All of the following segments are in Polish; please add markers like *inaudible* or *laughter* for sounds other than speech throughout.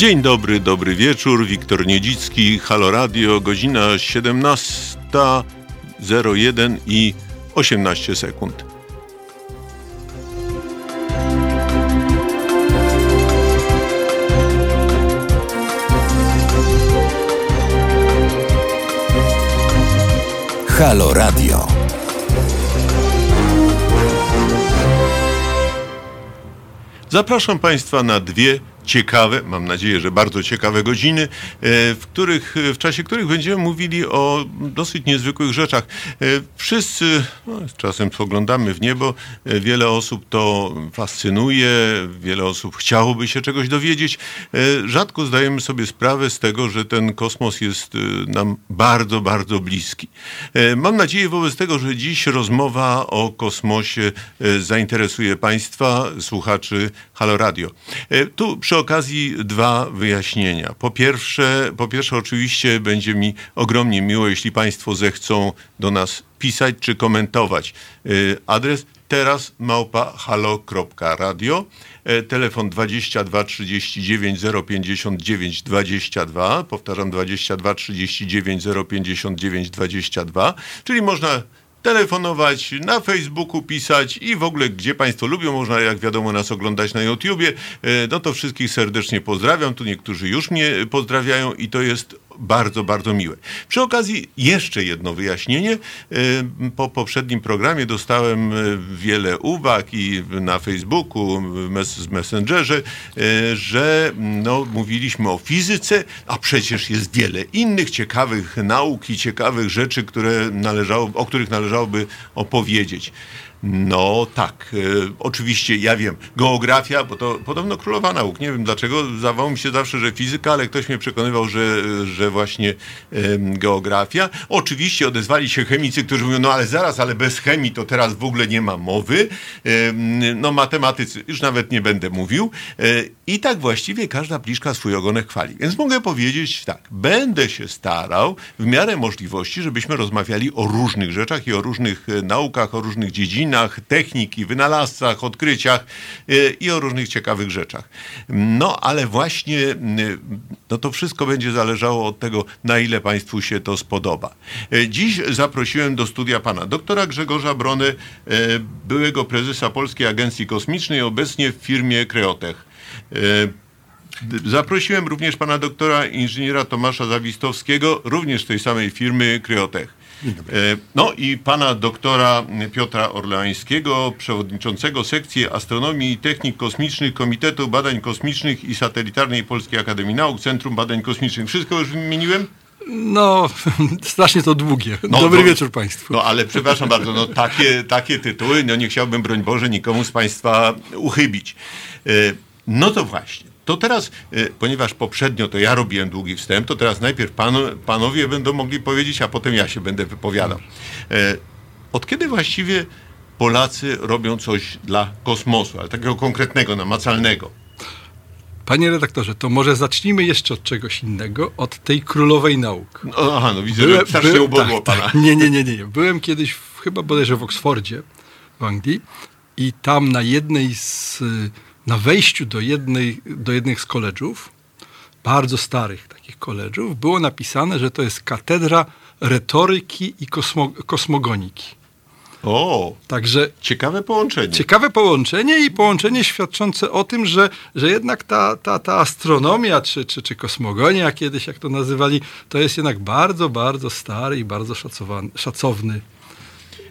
Dzień dobry, dobry wieczór. Wiktor Niedzicki, Halo Radio, godzina 17.01 i 18 sekund. Halo Radio. Zapraszam Państwa na dwie ciekawe, mam nadzieję, że bardzo ciekawe godziny, e, w, których, w czasie których będziemy mówili o dosyć niezwykłych rzeczach. E, wszyscy no, czasem spoglądamy w niebo, e, wiele osób to fascynuje, wiele osób chciałoby się czegoś dowiedzieć. Rzadko zdajemy sobie sprawę z tego, że ten kosmos jest nam bardzo, bardzo bliski. Mam nadzieję wobec tego, że dziś rozmowa o kosmosie zainteresuje Państwa, słuchaczy Halo Radio. Tu przy okazji dwa wyjaśnienia. Po pierwsze, po pierwsze, oczywiście będzie mi ogromnie miło, jeśli Państwo zechcą do nas pisać czy komentować. Y, adres teraz małpa halo.radio, e, telefon 22 39 059 22, powtarzam 22 39 059 22, czyli można telefonować, na Facebooku pisać i w ogóle gdzie Państwo lubią, można jak wiadomo nas oglądać na YouTubie. E, no to wszystkich serdecznie pozdrawiam. Tu niektórzy już mnie pozdrawiają i to jest bardzo, bardzo miłe. Przy okazji jeszcze jedno wyjaśnienie. E, po poprzednim programie dostałem e, wiele uwag i na Facebooku, w Messengerze, e, że no, mówiliśmy o fizyce, a przecież jest wiele innych ciekawych nauk i ciekawych rzeczy, które należało, o których należałoby opowiedzieć. No tak, e, oczywiście ja wiem. Geografia, bo to podobno królowa nauk. Nie wiem dlaczego, zdawało mi się zawsze, że fizyka, ale ktoś mnie przekonywał, że, że właśnie e, geografia. Oczywiście odezwali się chemicy, którzy mówią, no ale zaraz, ale bez chemii to teraz w ogóle nie ma mowy. E, no matematycy, już nawet nie będę mówił. E, I tak właściwie każda pliszka swój ogonek chwali. Więc mogę powiedzieć tak, będę się starał w miarę możliwości, żebyśmy rozmawiali o różnych rzeczach i o różnych e, naukach, o różnych dziedzinach, techniki, wynalazcach, odkryciach y, i o różnych ciekawych rzeczach. No ale właśnie y, no to wszystko będzie zależało od tego, na ile Państwu się to spodoba. Y, dziś zaprosiłem do studia pana doktora Grzegorza Bronę, byłego prezesa Polskiej Agencji Kosmicznej, obecnie w firmie Kreotech. Zaprosiłem również pana doktora inżyniera Tomasza Zawistowskiego, również z tej samej firmy Kryotech. E, no i pana doktora Piotra Orleańskiego, przewodniczącego sekcji astronomii i technik kosmicznych Komitetu Badań Kosmicznych i Satelitarnej Polskiej Akademii Nauk, Centrum Badań Kosmicznych. Wszystko już wymieniłem? No, *laughs* strasznie to długie. No, Dobry wieczór Państwu. No ale przepraszam bardzo, no takie, takie tytuły, no nie chciałbym, broń Boże, nikomu z Państwa uchybić. E, no to właśnie. To teraz, y, ponieważ poprzednio to ja robiłem długi wstęp, to teraz najpierw pan, panowie będą mogli powiedzieć, a potem ja się będę wypowiadał. E, od kiedy właściwie Polacy robią coś dla kosmosu, ale takiego konkretnego, namacalnego? Panie redaktorze, to może zacznijmy jeszcze od czegoś innego, od tej królowej nauk. No, aha, no widzę, Byłem, że strasznie by, ubodło tak, pana. Tak, nie, nie, nie, nie. Byłem kiedyś, w, chyba bodajże w Oksfordzie, w Anglii i tam na jednej z na wejściu do, jednej, do jednych z koledżów, bardzo starych takich koledżów, było napisane, że to jest katedra retoryki i kosmo, kosmogoniki. O, także ciekawe połączenie. Ciekawe połączenie i połączenie świadczące o tym, że, że jednak ta, ta, ta astronomia, czy, czy, czy kosmogonia kiedyś, jak to nazywali, to jest jednak bardzo, bardzo stary i bardzo szacowany, szacowny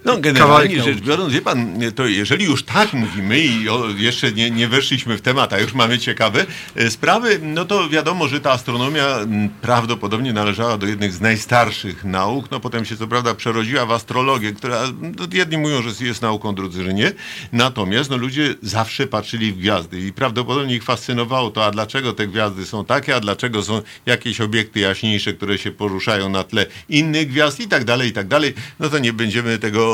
no generalnie rzecz biorąc, wie pan, to jeżeli już tak mówimy i o, jeszcze nie, nie weszliśmy w temat, a już mamy ciekawe e, sprawy, no to wiadomo, że ta astronomia prawdopodobnie należała do jednych z najstarszych nauk, no potem się co prawda przerodziła w astrologię, która no, jedni mówią, że jest nauką, drudzy, że nie. Natomiast no, ludzie zawsze patrzyli w gwiazdy i prawdopodobnie ich fascynowało to, a dlaczego te gwiazdy są takie, a dlaczego są jakieś obiekty jaśniejsze, które się poruszają na tle innych gwiazd i tak dalej, i tak dalej. No to nie będziemy tego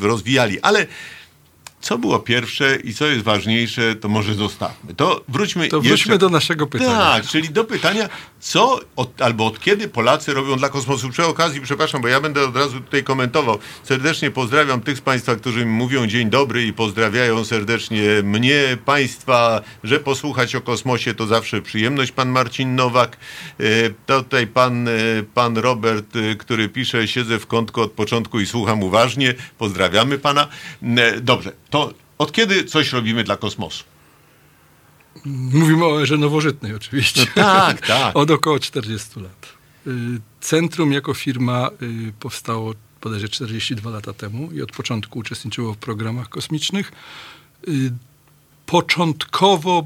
rozwijali. Ale co było pierwsze i co jest ważniejsze, to może zostawmy. To wróćmy, to wróćmy jeszcze... do naszego pytania. Tak, czyli do pytania, co od, albo od kiedy Polacy robią dla kosmosu. Przy okazji, przepraszam, bo ja będę od razu tutaj komentował. Serdecznie pozdrawiam tych z Państwa, którzy mi mówią dzień dobry i pozdrawiają serdecznie mnie, Państwa, że posłuchać o kosmosie to zawsze przyjemność. Pan Marcin Nowak, e, tutaj pan, e, pan Robert, e, który pisze, siedzę w kątku od początku i słucham uważnie. Pozdrawiamy Pana. Dobrze, to od kiedy coś robimy dla kosmosu? Mówimy o erze nowożytnej oczywiście. No tak, *laughs* tak. Od około 40 lat. Y, Centrum jako firma y, powstało bodajże 42 lata temu i od początku uczestniczyło w programach kosmicznych. Y, Początkowo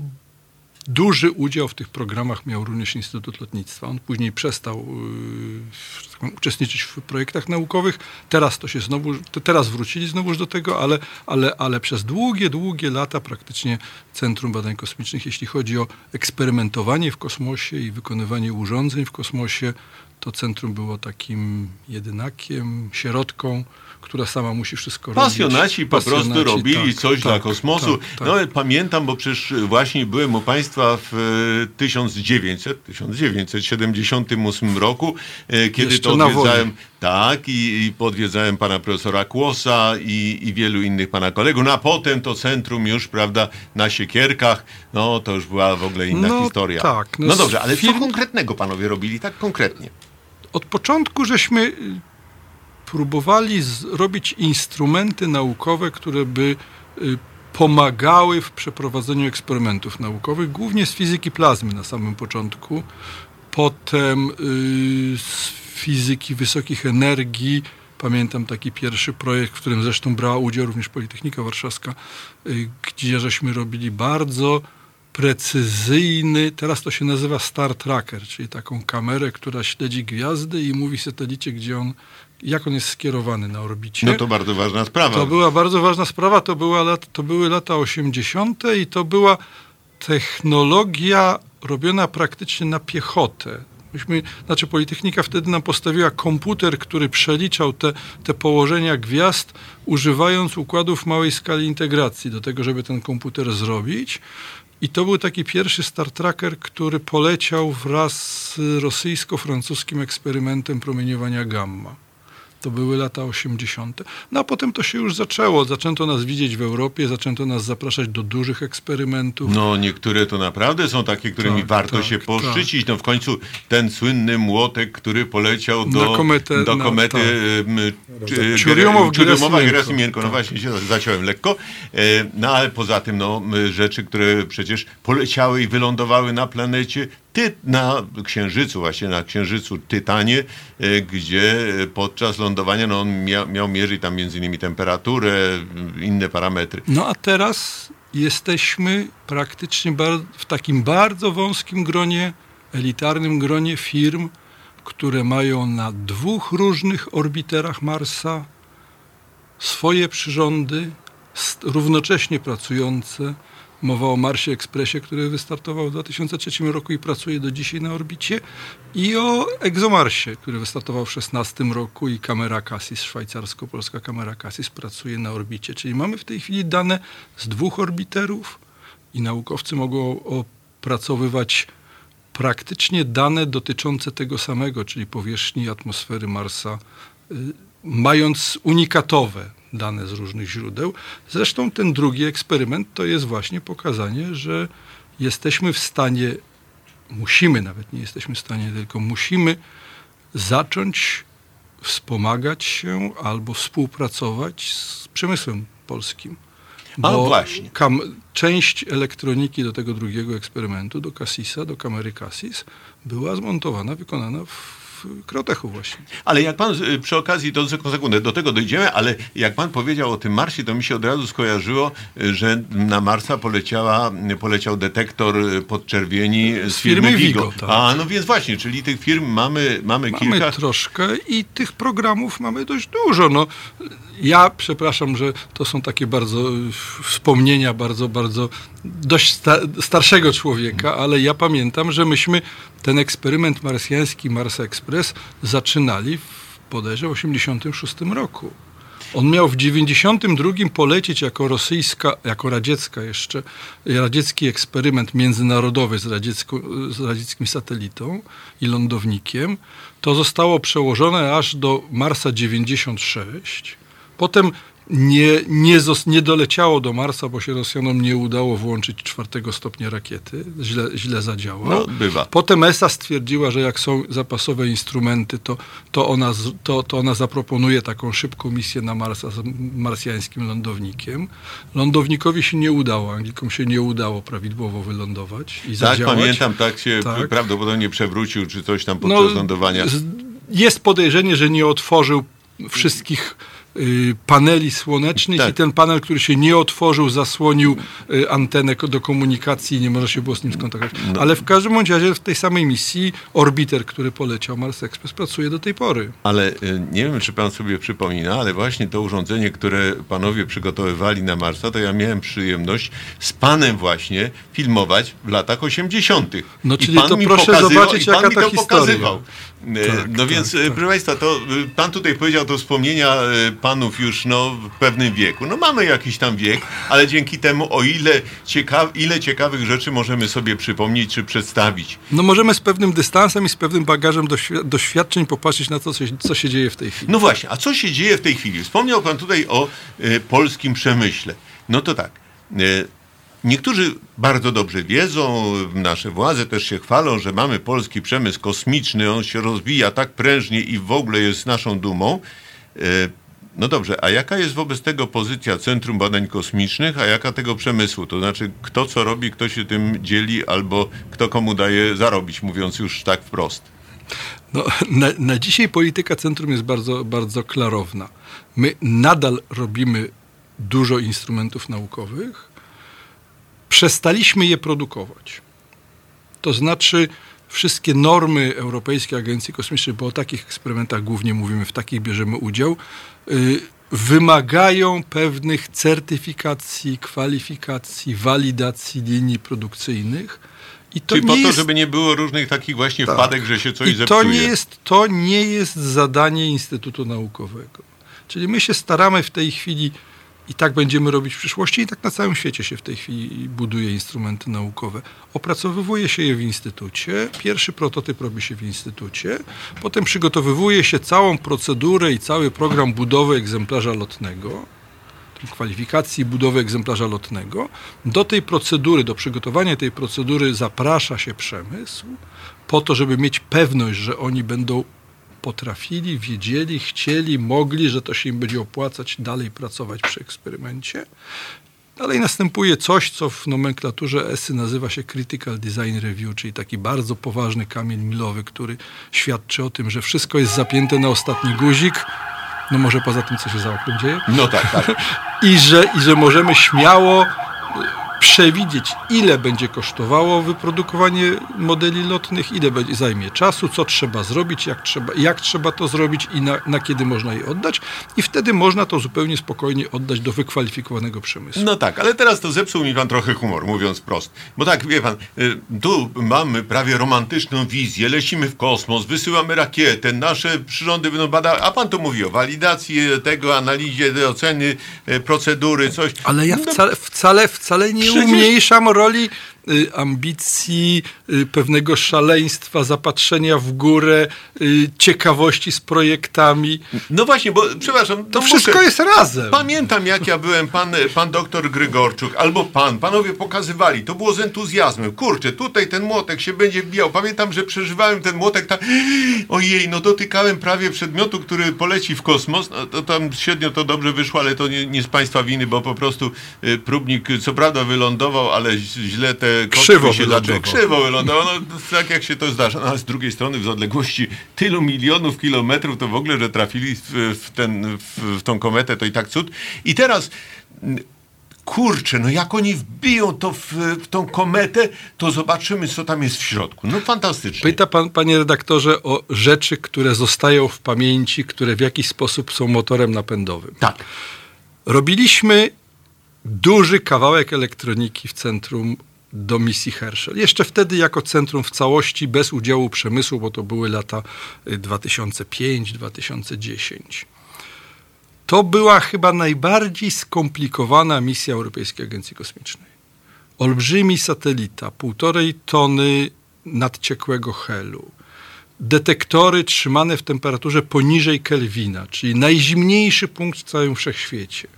duży udział w tych programach miał również Instytut Lotnictwa. On później przestał y, tak powiem, uczestniczyć w projektach naukowych. Teraz to się znowu, to teraz wrócili znowuż do tego, ale, ale, ale przez długie, długie lata praktycznie Centrum Badań Kosmicznych, jeśli chodzi o eksperymentowanie w kosmosie i wykonywanie urządzeń w kosmosie, to centrum było takim jedynakiem, sierotką, która sama musi wszystko robić. Pasjonaci po prostu Pasjonaci, robili tak, coś tak, dla kosmosu. tak, tak. No pamiętam, bo przecież właśnie byłem u Państwa w e, 1900, 1978 roku, e, kiedy Jeszcze to odwiedzałem, tak, i, i podwiedzałem pana profesora Kłosa i, i wielu innych pana kolegów. No a potem to centrum już, prawda, na Siekierkach, no to już była w ogóle inna No, historia. tak, no no dobrze, ale co firm- konkretnego panowie robili, tak konkretnie? Od początku żeśmy y, próbowali zrobić instrumenty naukowe, które by y, pomagały w przeprowadzeniu eksperymentów naukowych, głównie z fizyki plazmy na samym początku, potem y, z fizyki wysokich energii. Pamiętam taki pierwszy projekt, w którym zresztą brała udział również Politechnika Warszawska, y, gdzie żeśmy robili bardzo precyzyjny, teraz to się nazywa Star Tracker, czyli taką kamerę, która śledzi gwiazdy i mówi satelicie, gdzie on, jak on jest skierowany na orbicie. No to bardzo ważna sprawa. To była bardzo ważna sprawa, to, była lat, to były lata 80. i to była technologia robiona praktycznie na piechotę. Myśmy, znaczy Politechnika wtedy nam postawiła komputer, który przeliczał te, te położenia gwiazd, używając układów małej skali integracji do tego, żeby ten komputer zrobić. I to był taki pierwszy Star Tracker, który poleciał wraz z rosyjsko-francuskim eksperymentem promieniowania gamma. To były lata 80. No a potem to się już zaczęło. Zaczęto nas widzieć w Europie, zaczęto nas zapraszać do dużych eksperymentów. No niektóre to naprawdę są takie, którymi Tak, warto tak, się tak. poszczycić. No w końcu ten słynny młotek, który poleciał do, Na kometę, do na- komety tak. Ciuriumowa, Gerasimienko. No właśnie się zaciąłem lekko. E, No ale poza tym no, rzeczy, które przecież poleciały i wylądowały na planecie, ty, na Księżycu, właśnie na Księżycu Tytanie, e, gdzie podczas lądowania no, on mia, miał mierzyć tam między innymi temperaturę, inne parametry. No a teraz jesteśmy praktycznie w takim bardzo wąskim gronie, elitarnym gronie firm, które mają na dwóch różnych orbiterach Marsa swoje przyrządy, równocześnie pracujące. Mowa o Marsie Expressie, który wystartował w 2003 roku i pracuje do dzisiaj na orbicie, i o ExoMarsie, który wystartował w 2016 roku i kamera Cassis, szwajcarsko-polska kamera Cassis pracuje na orbicie. Czyli mamy w tej chwili dane z dwóch orbiterów i naukowcy mogą opracowywać praktycznie dane dotyczące tego samego, czyli powierzchni atmosfery Marsa, y, mając unikatowe dane z różnych źródeł. Zresztą ten drugi eksperyment to jest właśnie pokazanie, że jesteśmy w stanie, musimy nawet, nie jesteśmy w stanie, tylko musimy zacząć wspomagać się albo współpracować z przemysłem polskim. A, właśnie. Część elektroniki do tego drugiego eksperymentu, do Cassisa, do kamery Cassis, była zmontowana, wykonana w Krotechu właśnie. Ale jak pan y, przy okazji, to tylko sekundę, do tego dojdziemy, ale jak pan powiedział o tym Marsie, to mi się od razu skojarzyło, y, że na Marsa poleciała, y, poleciał detektor podczerwieni z, Z firmy, firmy Vigo. Vigo, tak. A, no więc właśnie, czyli tych firm mamy, mamy, Mamy kilka. troszkę i tych programów mamy dość dużo. No, ja przepraszam, że to są takie bardzo wspomnienia, bardzo, bardzo dość sta starszego człowieka, ale ja pamiętam, że myśmy ten eksperyment marsjański Mars Express zaczynali w bodajże w 86 roku. On miał w 92 polecieć jako rosyjska, jako radziecka jeszcze, radziecki eksperyment międzynarodowy z, radziecko, z radzieckim satelitą i lądownikiem. To zostało przełożone aż do Marsa 96. Potem nie, nie, nie doleciało do Marsa, bo się Rosjanom nie udało włączyć czwartego stopnia rakiety. Źle, źle zadziałał. No, bywa. Potem ESA stwierdziła, że jak są zapasowe instrumenty, to, to, ona, to, to ona zaproponuje taką szybką misję na Marsa z marsjańskim lądownikiem. Lądownikowi się nie udało, Anglikom się nie udało prawidłowo wylądować i Tak, zadziałać. pamiętam, tak się Tak. prawdopodobnie przewrócił, czy coś tam podczas lądowania. z- Jest podejrzenie, że nie otworzył wszystkich paneli słonecznych Tak. i ten panel, który się nie otworzył, zasłonił y, antenę do komunikacji i nie można się było z nim skontaktować. No. Ale w każdym bądź razie w tej samej misji orbiter, który poleciał Mars Express pracuje do tej pory. Ale y, nie wiem, czy pan sobie przypomina, ale właśnie to urządzenie, które panowie przygotowywali na Marsa, to ja miałem przyjemność z panem właśnie filmować w latach 80. No, czyli to proszę pokazywał- zobaczyć, jaka mi to to historia. pokazywał. Y, Tak, no tak, więc, y, tak. proszę państwa, to y, pan tutaj powiedział to wspomnienia y, panów już no, w pewnym wieku. No mamy jakiś tam wiek, ale dzięki temu o ile, ciekaw, ile ciekawych rzeczy możemy sobie przypomnieć czy przedstawić. No możemy z pewnym dystansem i z pewnym bagażem doświ- doświadczeń popatrzeć na to, co się, co się dzieje w tej chwili. No właśnie, a co się dzieje w tej chwili? Wspomniał Pan tutaj o e, polskim przemyśle. No to tak. E, niektórzy bardzo dobrze wiedzą, nasze władze też się chwalą, że mamy polski przemysł kosmiczny, on się rozwija tak prężnie i w ogóle jest naszą dumą. No dobrze, a jaka jest wobec tego pozycja Centrum Badań Kosmicznych, a jaka tego przemysłu? To znaczy, kto co robi, kto się tym dzieli, albo kto komu daje zarobić, mówiąc już tak wprost. No, na, na dzisiaj polityka centrum jest bardzo, bardzo klarowna. My nadal robimy dużo instrumentów naukowych, przestaliśmy je produkować. To znaczy, wszystkie normy Europejskiej Agencji Kosmicznej, bo o takich eksperymentach głównie mówimy, w takich bierzemy udział, y, wymagają pewnych certyfikacji, kwalifikacji, walidacji linii produkcyjnych. I to Czyli po to, jest... żeby nie było różnych takich właśnie wpadek, że się coś I zepsuje. to nie, jest, to nie jest zadanie Instytutu Naukowego. Czyli my się staramy w tej chwili, i tak będziemy robić w przyszłości, i tak na całym świecie się w tej chwili buduje instrumenty naukowe. Opracowywuje się je w instytucie, pierwszy prototyp robi się w instytucie, potem przygotowywuje się całą procedurę i cały program budowy egzemplarza lotnego, kwalifikacji budowy egzemplarza lotnego. Do tej procedury, do przygotowania tej procedury zaprasza się przemysł po to, żeby mieć pewność, że oni będą potrafili, wiedzieli, chcieli, mogli, że to się im będzie opłacać dalej pracować przy eksperymencie. Dalej następuje coś, co w nomenklaturze ESY nazywa się Critical Design Review, czyli taki bardzo poważny kamień milowy, który świadczy o tym, że wszystko jest zapięte na ostatni guzik, no może poza tym, co się za oknem dzieje, No tak, tak. *laughs* i że, i że możemy śmiało przewidzieć, ile będzie kosztowało wyprodukowanie modeli lotnych, ile będzie, zajmie czasu, co trzeba zrobić, jak trzeba, jak trzeba to zrobić i na, na kiedy można je oddać. I wtedy można to zupełnie spokojnie oddać do wykwalifikowanego przemysłu. No tak, ale teraz to zepsuł mi pan trochę humor, mówiąc prost. Bo tak, wie pan, y, tu mamy prawie romantyczną wizję, lecimy w kosmos, wysyłamy rakietę, nasze przyrządy będą badały, a pan tu mówi o walidacji tego, analizie, oceny, y, procedury, coś. Ale ja No, wcale, wcale, wcale nie umniejszam roli ambicji, y, pewnego szaleństwa, zapatrzenia w górę, y, ciekawości z projektami. No właśnie, bo przepraszam. To wszystko muszę- jest razem. Pamiętam, jak ja byłem, pan, pan doktor Grygorczuk, albo pan, panowie pokazywali, to było z entuzjazmem. Kurczę, tutaj ten młotek się będzie wbijał. Pamiętam, że przeżywałem ten młotek tak, ojej, no dotykałem prawie przedmiotu, który poleci w kosmos. No, to tam średnio to dobrze wyszło, ale to nie, nie z państwa winy, bo po prostu y, próbnik, y, co prawda wylądował, ale źle te kostki Krzywo się. Krzywo wylądował, no tak jak się to zdarza. No, ale z drugiej strony w odległości tylu milionów kilometrów to w ogóle, że trafili w, ten, w, w tą kometę, to i tak cud. I teraz mm, kurczę, no jak oni wbiją to w, w tą kometę, to zobaczymy, co tam jest w środku. No fantastycznie. Pyta pan, panie redaktorze, o rzeczy, które zostają w pamięci, które w jakiś sposób są motorem napędowym. Tak. Robiliśmy duży kawałek elektroniki w centrum do misji Herschel. Jeszcze wtedy jako centrum w całości, bez udziału przemysłu, bo to były lata y, 2005-2010. To była chyba najbardziej skomplikowana misja Europejskiej Agencji Kosmicznej. Olbrzymi satelita, półtorej tony nadciekłego helu, detektory trzymane w temperaturze poniżej Kelwina, czyli najzimniejszy punkt w całym wszechświecie.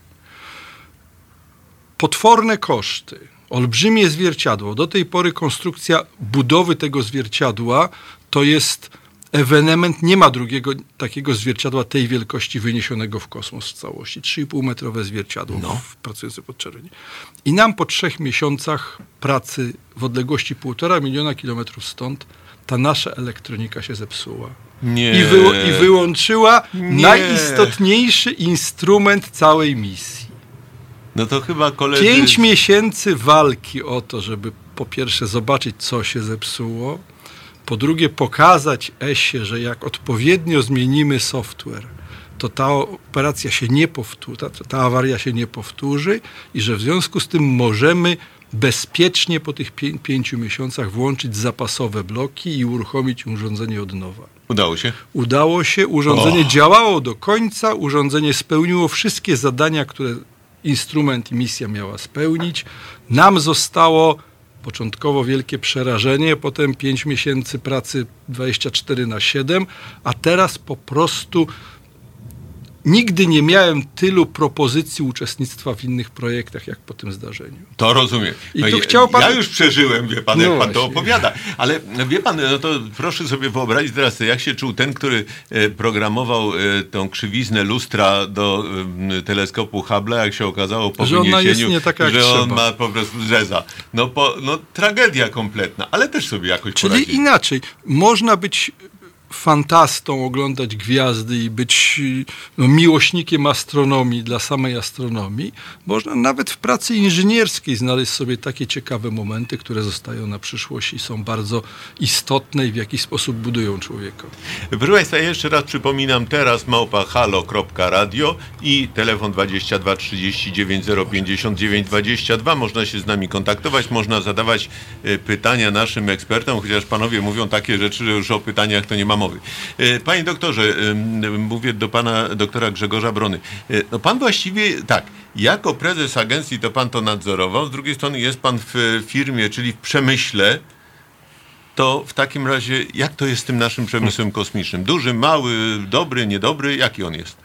Potworne koszty, olbrzymie zwierciadło. Do tej pory konstrukcja budowy tego zwierciadła to jest ewenement. Nie ma drugiego takiego zwierciadła tej wielkości wyniesionego w kosmos w całości. 3,5 metrowe zwierciadło No. w, pracujące pod czerwieni. I nam po trzech miesiącach pracy w odległości półtora miliona kilometrów stąd ta nasza elektronika się zepsuła. Nie. I, wy, I wyłączyła Nie. najistotniejszy instrument całej misji. No to chyba koledzy... Pięć miesięcy walki o to, żeby po pierwsze zobaczyć, co się zepsuło, po drugie pokazać ESie, że jak odpowiednio zmienimy software, to ta operacja się nie powtórzy, ta, ta awaria się nie powtórzy i że w związku z tym możemy bezpiecznie po tych pię- pięciu miesiącach włączyć zapasowe bloki i uruchomić urządzenie od nowa. Udało się? Udało się, urządzenie O. działało do końca, urządzenie spełniło wszystkie zadania, które instrument i misja miała spełnić. Nam zostało początkowo wielkie przerażenie, potem 5 miesięcy pracy 24 na 7, a teraz po prostu nigdy nie miałem tylu propozycji uczestnictwa w innych projektach, jak po tym zdarzeniu. To rozumiem. I No tu ja- chciał pan- Ja już przeżyłem, wie pan, No jak pan to właśnie. opowiada. Ale wie pan, no to proszę sobie wyobrazić teraz, jak się czuł ten, który e, programował e, tą krzywiznę lustra do e, teleskopu Hubble'a, jak się okazało po Że ona jest nie taka, jak że on trzeba. ma po prostu zeza. No, po, no tragedia kompletna, ale też sobie jakoś Czyli poradzili. inaczej, można być fantastą, oglądać gwiazdy i być no, miłośnikiem astronomii dla samej astronomii. Można nawet w pracy inżynierskiej znaleźć sobie takie ciekawe momenty, które zostają na przyszłość i są bardzo istotne i w jakiś sposób budują człowieka. Proszę Państwa, jeszcze raz przypominam, teraz małpa halo.radio i telefon 22 39 059 22. Można się z nami kontaktować, można zadawać e, pytania naszym ekspertom, chociaż panowie mówią takie rzeczy, że już o pytaniach to nie ma E, Panie doktorze, mówię do pana doktora Grzegorza Brony. E, No pan właściwie, tak, jako prezes agencji to pan to nadzorował, z drugiej strony jest pan w firmie, czyli w przemyśle, to w takim razie jak to jest z tym naszym przemysłem kosmicznym? Duży, mały, dobry, niedobry? Jaki on jest?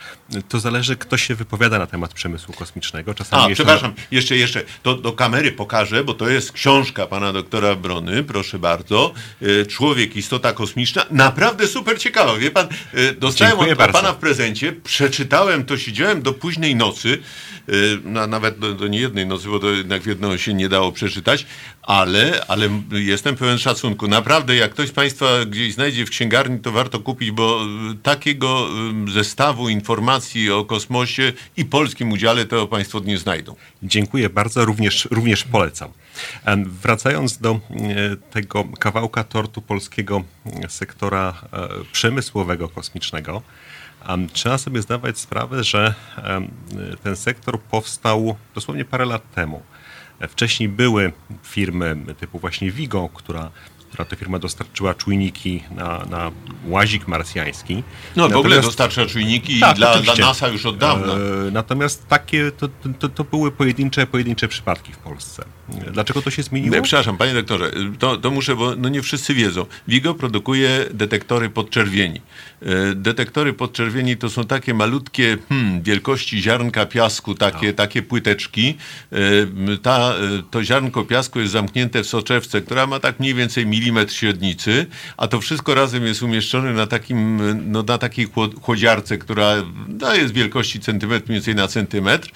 To zależy, kto się wypowiada na temat przemysłu kosmicznego. Czasami A, jeszcze- przepraszam, jeszcze, jeszcze, to do kamery pokażę, bo to jest książka pana doktora Brony, proszę bardzo. E, Człowiek, istota kosmiczna. Naprawdę super ciekawa. Wie pan, e, dostałem Dziękuję od, bardzo. pana w prezencie, przeczytałem to, siedziałem do późnej nocy, na, nawet do, do niejednej nocy, bo to jednak w jedną się nie dało przeczytać, ale, ale jestem pełen szacunku. Naprawdę, jak ktoś z państwa gdzieś znajdzie w księgarni, to warto kupić, bo takiego zestawu informacji o kosmosie i polskim udziale to państwo nie znajdą. Dziękuję bardzo, również, również polecam. Em, Wracając do e, tego kawałka tortu polskiego e, sektora e, przemysłowego kosmicznego, trzeba sobie zdawać sprawę, że ten sektor powstał dosłownie parę lat temu. E, Wcześniej były firmy typu właśnie Vigo, która, która to firma dostarczyła czujniki na, na łazik marsjański. No w ogóle Natomiast- dostarcza czujniki Tak, dla, dla. NASA już od dawna. E, Natomiast takie to, to, to były pojedyncze, pojedyncze przypadki w Polsce. Dlaczego to się zmieniło? Nie, przepraszam, panie doktorze, to, to muszę, bo no nie wszyscy wiedzą. Vigo produkuje detektory podczerwieni. E, Detektory podczerwieni to są takie malutkie, hmm, wielkości ziarnka piasku, takie, No. takie płyteczki. E, Ta, e, to ziarnko piasku jest zamknięte w soczewce, która ma tak mniej więcej milimetr średnicy, a to wszystko razem jest umieszczone na takim, no, na takiej chłod- chłodziarce, która no, jest wielkości centymetr, mniej więcej na centymetr.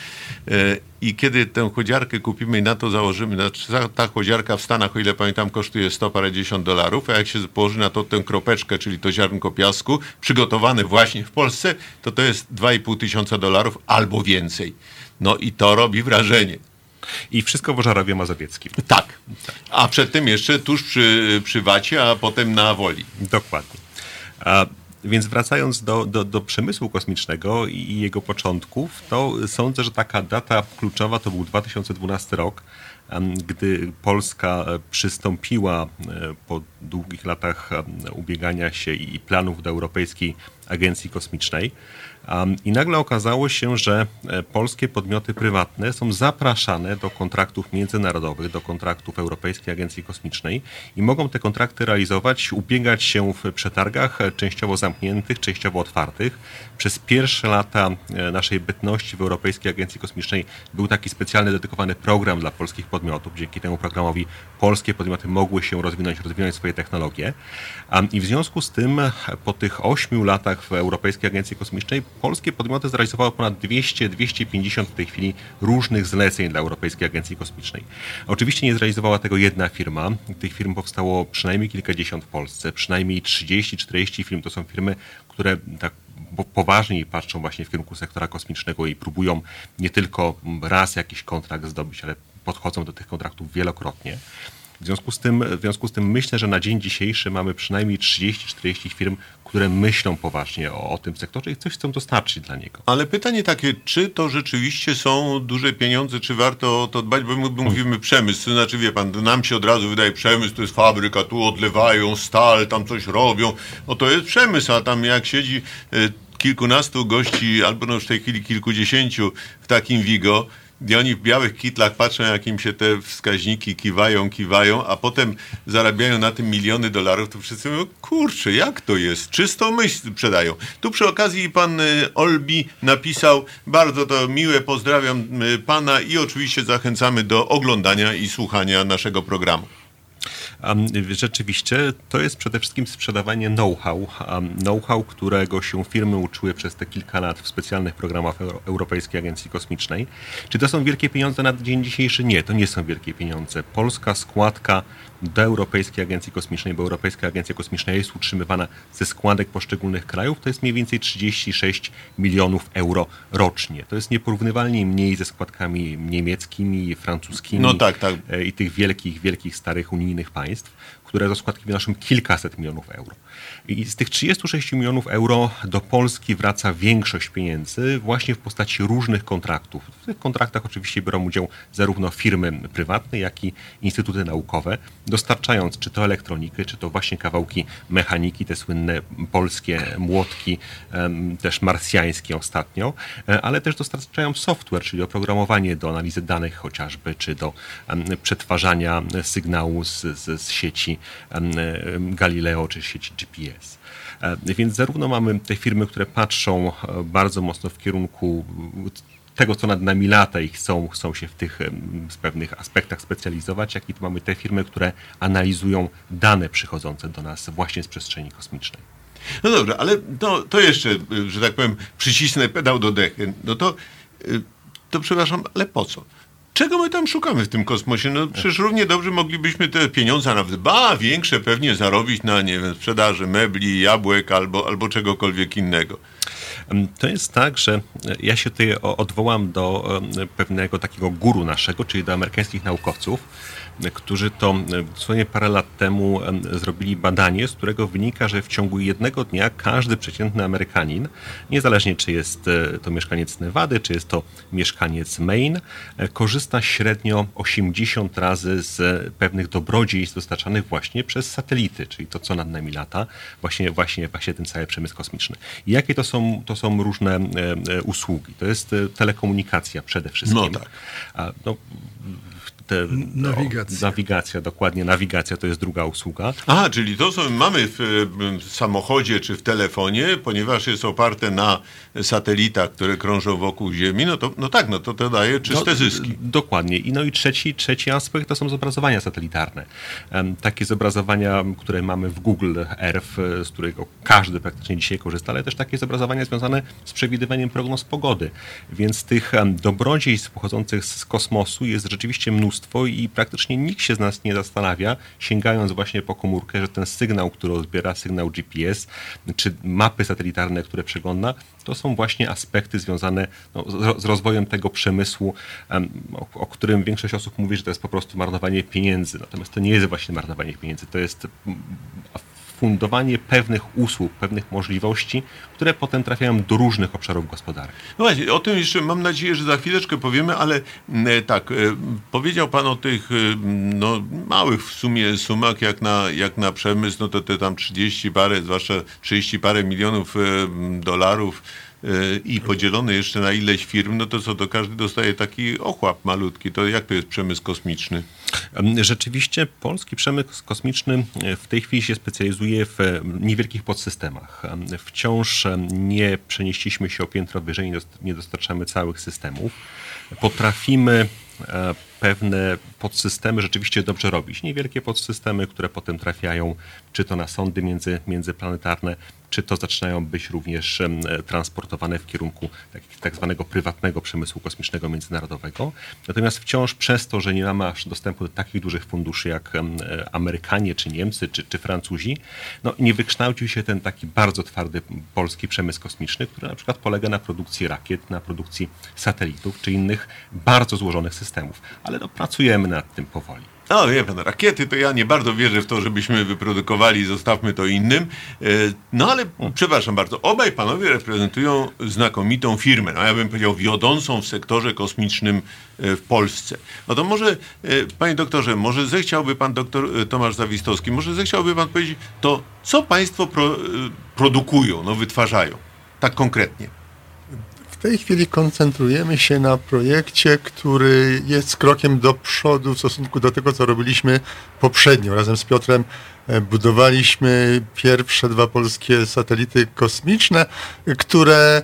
I kiedy tę chłodziarkę kupimy i na to założymy, znaczy ta- ta chłodziarka w Stanach, o ile pamiętam, kosztuje 100 parędziesiąt dolarów, a jak się położy na to tę kropeczkę, czyli to ziarnko piasku, przygotowane właśnie w Polsce, to to jest 2,5 tysiąca dolarów albo więcej. No i to robi wrażenie. I wszystko w Ożarowie Mazowieckim. Tak. A przedtem jeszcze tuż przy, przy Wacie, a potem na Woli. Dokładnie. A, więc wracając do, do, do przemysłu kosmicznego i jego początków, to sądzę, że taka data kluczowa to był 2012 rok, gdy Polska przystąpiła po długich latach ubiegania się i planów do Europejskiej Agencji Kosmicznej. I nagle okazało się, że e, polskie podmioty prywatne są zapraszane do kontraktów międzynarodowych, do kontraktów Europejskiej Agencji Kosmicznej i mogą te kontrakty realizować, ubiegać się w przetargach e, częściowo zamkniętych, częściowo otwartych. Przez pierwsze lata e, naszej bytności w Europejskiej Agencji Kosmicznej był taki specjalny dedykowany program dla polskich podmiotów. Dzięki temu programowi polskie podmioty mogły się rozwinąć, rozwinąć swoje technologie. I w związku z tym po tych ośmiu latach w Europejskiej Agencji Kosmicznej polskie podmioty zrealizowały ponad 200-250 w tej chwili różnych zleceń dla Europejskiej Agencji Kosmicznej. Oczywiście nie zrealizowała tego jedna firma. Tych firm powstało przynajmniej kilkadziesiąt w Polsce, przynajmniej 30-40 firm. To są firmy, które tak poważniej patrzą właśnie w kierunku sektora kosmicznego i próbują nie tylko raz jakiś kontrakt zdobyć, ale podchodzą do tych kontraktów wielokrotnie. W związku, z tym, w związku z tym myślę, że na dzień dzisiejszy mamy przynajmniej 30-40 firm, które myślą poważnie o, o, tym sektorze i coś chcą dostarczyć dla niego. Ale pytanie takie, czy to rzeczywiście są duże pieniądze, czy warto o to dbać, bo my mówimy przemysł, to znaczy wie pan, nam się od razu wydaje przemysł, to jest fabryka, tu odlewają stal, tam coś robią, no to jest przemysł, a tam jak siedzi e, kilkunastu gości, albo no już w tej chwili kilkudziesięciu w takim Wigo, i oni w białych kitlach patrzą, jak im się te wskaźniki kiwają, kiwają, a potem zarabiają na tym miliony dolarów, to wszyscy mówią, kurczę, jak to jest? Czystą myśl sprzedają. Tu przy okazji pan y, Olbi napisał, bardzo to miłe, pozdrawiam y, pana i oczywiście zachęcamy do oglądania i słuchania naszego programu. Rzeczywiście to jest przede wszystkim sprzedawanie know-how. Know-how, którego się firmy uczyły przez te kilka lat w specjalnych programach Europejskiej Agencji Kosmicznej. Czy to są wielkie pieniądze na dzień dzisiejszy? Nie, to nie są wielkie pieniądze. Polska składka do Europejskiej Agencji Kosmicznej, bo Europejska Agencja Kosmiczna jest utrzymywana ze składek poszczególnych krajów, to jest mniej więcej 36 milionów euro rocznie. To jest nieporównywalnie mniej ze składkami niemieckimi, francuskimi no tak, tak. E, i tych wielkich, wielkich, starych unijnych państw, które za składki wynoszą kilkaset milionów euro. I z tych 36 milionów euro do Polski wraca większość pieniędzy właśnie w postaci różnych kontraktów. W tych kontraktach oczywiście biorą udział zarówno firmy prywatne, jak i instytuty naukowe, dostarczając czy to elektronikę, czy to właśnie kawałki mechaniki, te słynne polskie młotki, też marsjańskie ostatnio, e, ale też dostarczają software, czyli oprogramowanie do analizy danych chociażby, czy do przetwarzania sygnału z, z, z sieci Galileo, czy sieci GPS. E, więc zarówno mamy te firmy, które patrzą e, bardzo mocno w kierunku tego, co nad nami lata i chcą, chcą się w tych w pewnych aspektach specjalizować, jak i mamy te firmy, które analizują dane przychodzące do nas właśnie z przestrzeni kosmicznej. No dobrze, ale to, to jeszcze, że tak powiem, przycisnę pedał do dechy. No to, to przepraszam, ale po co? Czego my tam szukamy w tym kosmosie? No przecież równie dobrze moglibyśmy te pieniądze nawet ba, większe pewnie zarobić na, nie wiem, sprzedaży mebli, jabłek albo, albo czegokolwiek innego. To jest tak, że ja się tutaj odwołam do pewnego takiego guru naszego, czyli do amerykańskich naukowców, którzy to dosłownie parę lat temu zrobili badanie, z którego wynika, że w ciągu jednego dnia każdy przeciętny Amerykanin, niezależnie czy jest e, to mieszkaniec Nevady, czy jest to mieszkaniec Maine, e, korzysta średnio 80 razy z pewnych dobrodziejstw dostarczanych właśnie przez satelity, czyli to, co nad nami lata, właśnie, właśnie, właśnie ten cały przemysł kosmiczny. I jakie to są, to są różne e, usługi? To jest telekomunikacja przede wszystkim. No tak. No, te, nawigacja. O, nawigacja, dokładnie. Nawigacja to jest druga usługa. Aha, czyli to, co mamy w, w samochodzie czy w telefonie, ponieważ jest oparte na satelitach, które krążą wokół Ziemi, no to no tak, no to to daje czyste no, zyski. Dokładnie. I no i trzeci, trzeci aspekt to są zobrazowania satelitarne. Um, takie zobrazowania, które mamy w Google Earth, z którego każdy praktycznie dzisiaj korzysta, ale też takie zobrazowania związane z przewidywaniem prognoz pogody. Więc tych um, dobrodziejstw pochodzących z kosmosu jest rzeczywiście mnóstwo mnóstwo i praktycznie nikt się z nas nie zastanawia, sięgając właśnie po komórkę, że ten sygnał, który odbiera, sygnał GPS, czy mapy satelitarne, które przegląda, to są właśnie aspekty związane no, z rozwojem tego przemysłu, o, o, którym większość osób mówi, że to jest po prostu marnowanie pieniędzy. Natomiast to nie jest właśnie marnowanie pieniędzy, to jest fundowanie pewnych usług, pewnych możliwości, które potem trafiają do różnych obszarów gospodarki. No właśnie, o tym jeszcze mam nadzieję, że za chwileczkę powiemy, ale mm, tak, e, powiedział Pan o tych e, no, małych w sumie sumach jak na, jak na przemysł, no to te tam 30 parę, zwłaszcza 30 parę milionów e, dolarów i podzielone jeszcze na ileś firm, no to co, to każdy dostaje taki ochłap malutki. To jak to jest przemysł kosmiczny? Rzeczywiście polski przemysł kosmiczny w tej chwili się specjalizuje w niewielkich podsystemach. Wciąż nie przenieśliśmy się o piętro wyżej, nie dostarczamy całych systemów. Potrafimy e, pewne podsystemy rzeczywiście dobrze robić. Niewielkie podsystemy, które potem trafiają czy to na sondy między, międzyplanetarne, czy to zaczynają być również transportowane w kierunku tak, tak zwanego prywatnego przemysłu kosmicznego międzynarodowego. Natomiast wciąż przez to, że nie mamy aż dostępu do takich dużych funduszy jak Amerykanie, czy Niemcy, czy, czy Francuzi, no, nie wykształcił się ten taki bardzo twardy polski przemysł kosmiczny, który na przykład polega na produkcji rakiet, na produkcji satelitów, czy innych bardzo złożonych systemów. Ale no, pracujemy nad tym powoli. No wie pan, rakiety to ja nie bardzo wierzę w to, żebyśmy wyprodukowali, zostawmy to innym. E, no ale przepraszam bardzo, obaj panowie reprezentują znakomitą firmę, no ja bym powiedział wiodącą w sektorze kosmicznym e, w Polsce. No to może, e, panie doktorze, może zechciałby pan doktor Tomasz Zawistowski, może zechciałby pan powiedzieć, to co państwo pro, produkują, no wytwarzają, tak konkretnie? Tej chwili koncentrujemy się na projekcie, który jest krokiem do przodu w stosunku do tego, co robiliśmy poprzednio. Razem z Piotrem e, budowaliśmy pierwsze dwa polskie satelity kosmiczne, które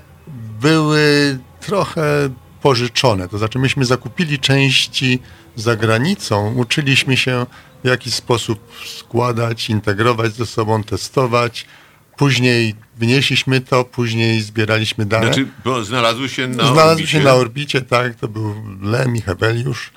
były trochę pożyczone. To znaczy, myśmy zakupili części za granicą, uczyliśmy się w jaki sposób składać, integrować ze sobą, testować, Później wynieśliśmy to, później zbieraliśmy dane. Znaczy, bo znalazły się na Znalazły orbicie. się na orbicie, tak, to był Lem i Heweliusz.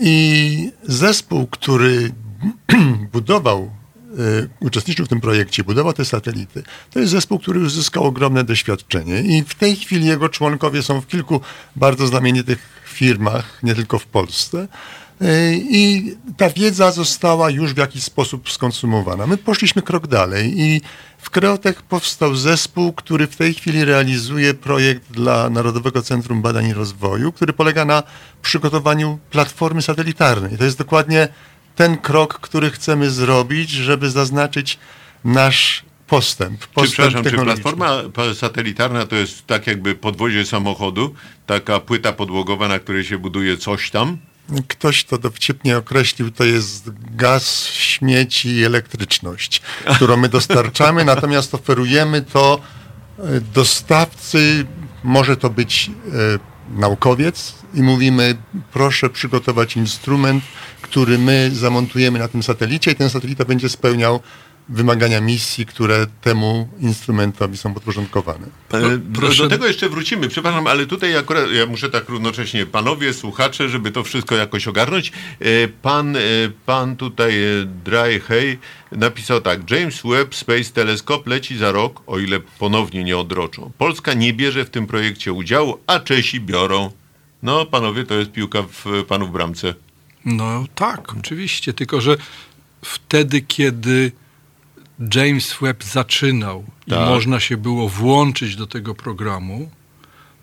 I zespół, który *clears throat* budował, y, uczestniczył w tym projekcie, budował te satelity, to jest zespół, który uzyskał ogromne doświadczenie i w tej chwili jego członkowie są w kilku bardzo znamienitych firmach, nie tylko w Polsce. I ta wiedza została już w jakiś sposób skonsumowana. My poszliśmy krok dalej i w Kreotech powstał zespół, który w tej chwili realizuje projekt dla Narodowego Centrum Badań i Rozwoju, który polega na przygotowaniu platformy satelitarnej. To jest dokładnie ten krok, który chcemy zrobić, żeby zaznaczyć nasz postęp. postęp czy, przepraszam, czy platforma satelitarna to jest tak jakby podwozie samochodu, taka płyta podłogowa, na której się buduje coś tam? Ktoś to dowcipnie określił, to jest gaz, śmieci i elektryczność, którą my dostarczamy, *laughs* natomiast oferujemy to e, dostawcy, może to być e, naukowiec i mówimy, proszę przygotować instrument, który my zamontujemy na tym satelicie i ten satelita będzie spełniał wymagania misji, które temu instrumentowi są podporządkowane. E, do, tego jeszcze wrócimy. Przepraszam, ale tutaj akurat ja muszę tak równocześnie panowie, słuchacze, żeby to wszystko jakoś ogarnąć. E, pan, e, pan tutaj Dry Hay napisał tak. James Webb Space Telescope leci za rok, o ile ponownie nie odroczą. Polska nie bierze w tym projekcie udziału, a Czesi biorą. No, panowie, to jest piłka w panów bramce. No tak, oczywiście, tylko że wtedy, kiedy James Webb zaczynał tak. i można się było włączyć do tego programu,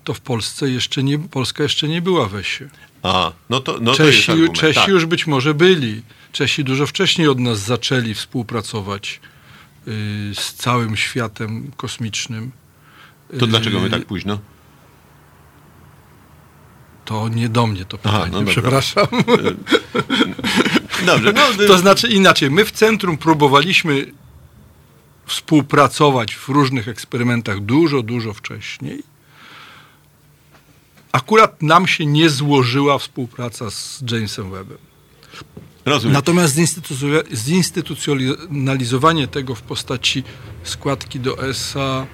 to w Polsce jeszcze nie, Polska jeszcze nie była we się. A, no to, no Czesi, to Czesi tak. już być może byli. Czesi dużo wcześniej od nas zaczęli współpracować y, z całym światem kosmicznym. To y, dlaczego my tak późno? To nie do mnie to pytanie, Aha, no przepraszam. Dobrze. No, *laughs* to znaczy inaczej, my w centrum próbowaliśmy współpracować w różnych eksperymentach dużo, dużo wcześniej. Akurat nam się nie złożyła współpraca z Jamesem Webbem. Rozumiem. Natomiast zinstytucjonalizowanie tego w postaci składki do ESA,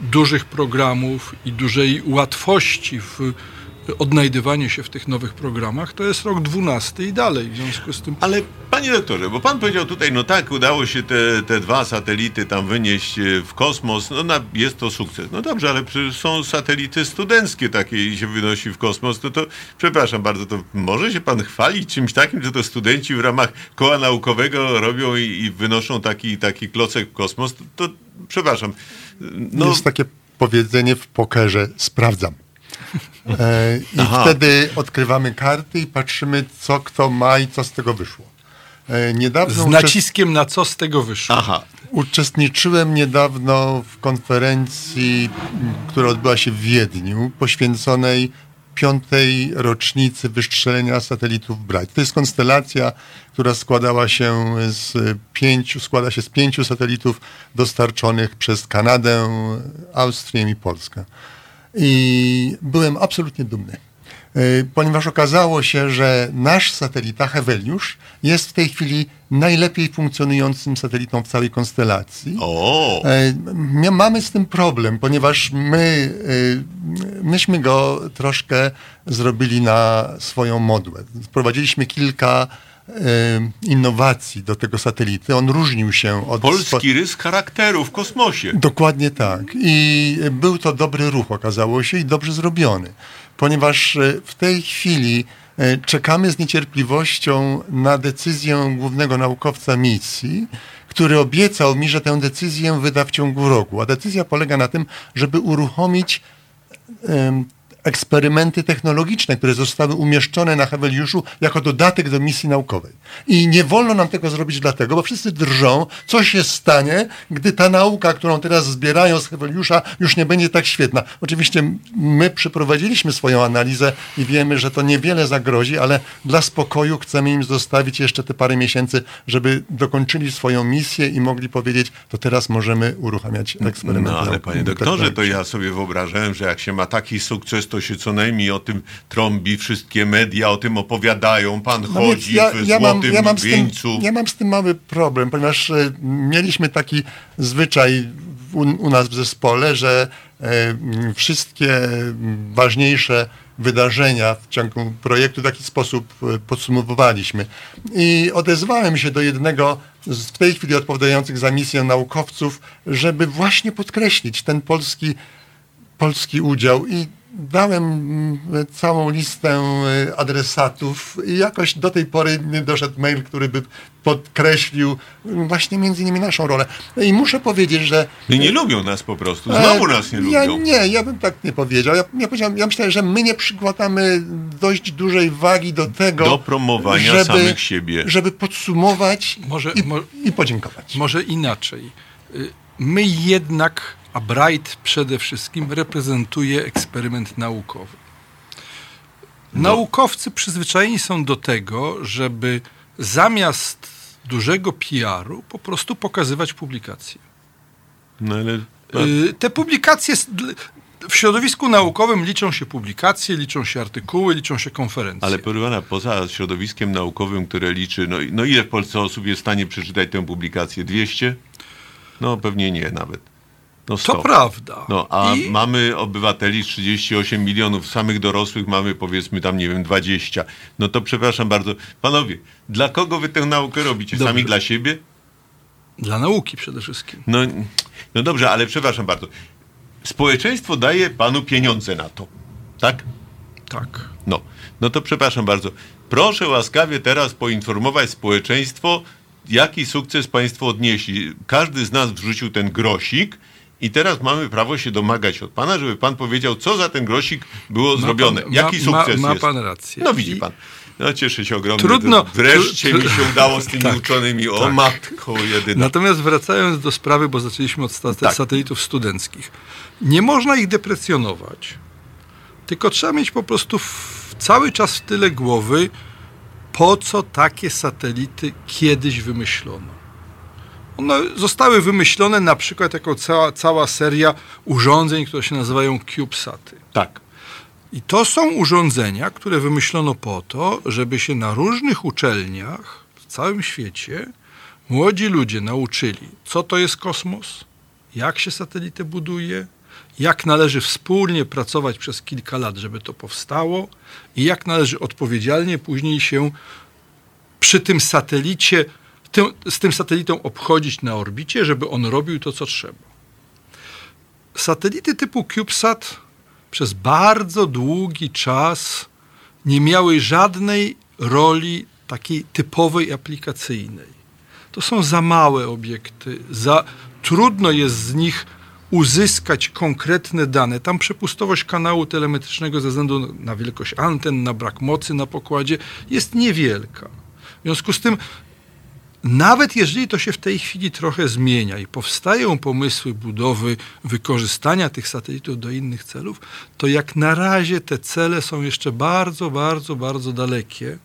dużych programów i dużej łatwości w odnajdywaniu się w tych nowych programach, to jest rok 12 i dalej. W związku z tym. Ale Panie doktorze, bo pan powiedział tutaj, no tak, udało się te, te dwa satelity tam wynieść e, w kosmos, no na, jest to sukces. No dobrze, ale przecież są satelity studenckie takie i się wynosi w kosmos, to to, przepraszam bardzo, to może się pan chwalić czymś takim, że to studenci w ramach koła naukowego robią i, i wynoszą taki, taki klocek w kosmos, to, to przepraszam. No, jest takie powiedzenie w pokerze, sprawdzam. E, I Aha. wtedy odkrywamy karty i patrzymy, co kto ma i co z tego wyszło. E, niedawno z naciskiem na co z tego wyszło. Aha. Uczestniczyłem niedawno w konferencji, która odbyła się w Wiedniu, poświęconej piątej rocznicy wystrzelenia satelitów Bright. To jest konstelacja, która składała się z pięciu, składa się z pięciu satelitów dostarczonych przez Kanadę, Austrię i Polskę. I byłem absolutnie dumny, e, ponieważ okazało się, że nasz satelita Heweliusz jest w tej chwili najlepiej funkcjonującym satelitą w całej konstelacji. O. E, mamy z tym problem, ponieważ my, e, myśmy go troszkę zrobili na swoją modłę. Wprowadziliśmy kilka innowacji do tego satelity. On różnił się od... Polski rys charakteru w kosmosie. Dokładnie tak. I był to dobry ruch, okazało się, i dobrze zrobiony. Ponieważ e, w tej chwili e, czekamy z niecierpliwością na decyzję głównego naukowca misji, który obiecał mi, że tę decyzję wyda w ciągu roku. A decyzja polega na tym, żeby uruchomić eksperymenty technologiczne, które zostały umieszczone na Heweliuszu jako dodatek do misji naukowej. I nie wolno nam tego zrobić dlatego, bo wszyscy drżą, co się stanie, gdy ta nauka, którą teraz zbierają z Heweliusza, już nie będzie tak świetna. Oczywiście my przeprowadziliśmy swoją analizę i wiemy, że to niewiele zagrozi, ale dla spokoju chcemy im zostawić jeszcze te parę miesięcy, żeby dokończyli swoją misję i mogli powiedzieć, to teraz możemy uruchamiać eksperymenty. No ale panie doktorze, to ja sobie wyobrażałem, że jak się ma taki sukces, to się co najmniej o tym trąbi, wszystkie media o tym opowiadają, pan no chodzi ja, w ja mam, ja mam wieńcu. Tym, ja mam z tym mały problem, ponieważ e, mieliśmy taki zwyczaj u, u, nas w zespole, że e, wszystkie ważniejsze wydarzenia w ciągu projektu w taki sposób e, podsumowywaliśmy. I odezwałem się do jednego z w tej chwili odpowiadających za misję naukowców, żeby właśnie podkreślić ten polski, polski udział i dałem mm, całą listę e, adresatów i jakoś do tej pory nie doszedł mail, który by podkreślił mm, właśnie między innymi naszą rolę. I muszę powiedzieć, że... I nie lubią nas po prostu, znowu e, nas nie ja, lubią. Nie, ja bym tak nie powiedział. Ja, ja, powiedziałem, ja myślę, że my nie przykładamy dość dużej wagi do tego... Do promowania żeby, samych siebie. Żeby podsumować może, i, mo i podziękować. Może inaczej. Y, my jednak a Bright przede wszystkim reprezentuje eksperyment naukowy. No. Naukowcy przyzwyczajeni są do tego, żeby zamiast dużego PR-u po prostu pokazywać publikacje. No ale... Y, te publikacje w środowisku naukowym liczą się publikacje, liczą się artykuły, liczą się konferencje. Ale porywana poza środowiskiem naukowym, które liczy, no, no ile w Polsce osób jest w stanie przeczytać tę publikację? 200? No pewnie nie nawet. No to prawda. No, a I... mamy obywateli 38 milionów, samych dorosłych mamy powiedzmy tam, nie wiem, 20. No to przepraszam bardzo. Panowie, dla kogo wy tę naukę robicie? Dobrze. Sami dla siebie? Dla nauki przede wszystkim. No, no dobrze, ale przepraszam bardzo. Społeczeństwo daje panu pieniądze na to, tak? Tak. No, no to przepraszam bardzo. Proszę łaskawie teraz poinformować społeczeństwo, jaki sukces państwo odnieśli. Każdy z nas wrzucił ten grosik, i teraz mamy prawo się domagać od pana, żeby pan powiedział, co za ten grosik było ma zrobione. Pan, Jaki ma, sukces ma, ma pan rację. No widzi pan. No cieszę się ogromnie. Trudno. Wreszcie mi się udało z tymi *laughs* tak, uczonymi. O tak. matko jedyna. Natomiast wracając do sprawy, bo zaczęliśmy od tak. satelitów studenckich. Nie można ich deprecjonować. Tylko trzeba mieć po prostu w, cały czas w tyle głowy, po co takie satelity kiedyś wymyślono. One zostały wymyślone na przykład jako cała, cała seria urządzeń, które się nazywają CubeSaty. Tak. I to są urządzenia, które wymyślono po to, żeby się na różnych uczelniach w całym świecie młodzi ludzie nauczyli, co to jest kosmos, jak się satelitę buduje, jak należy wspólnie pracować przez kilka lat, żeby to powstało i jak należy odpowiedzialnie później się przy tym satelicie, tym, z tym satelitą obchodzić na orbicie, żeby on robił to, co trzeba. Satelity typu CubeSat przez bardzo długi czas nie miały żadnej roli takiej typowej aplikacyjnej. To są za małe obiekty, za trudno jest z nich uzyskać konkretne dane. Tam przepustowość kanału telemetrycznego ze względu na wielkość anten, na brak mocy na pokładzie jest niewielka. W związku z tym, nawet jeżeli to się w tej chwili trochę zmienia i powstają pomysły budowy, wykorzystania tych satelitów do innych celów, to jak na razie te cele są jeszcze bardzo, bardzo, bardzo dalekie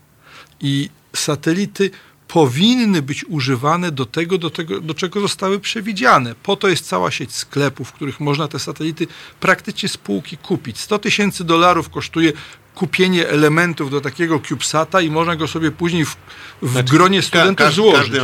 i satelity powinny być używane do tego, do tego, do czego zostały przewidziane. Po to jest cała sieć sklepów, w których można te satelity praktycznie spółki kupić. 100 tysięcy dolarów kosztuje kupienie elementów do takiego CubeSata i można go sobie później w, w znaczy, gronie studentów ka złożyć. Każdy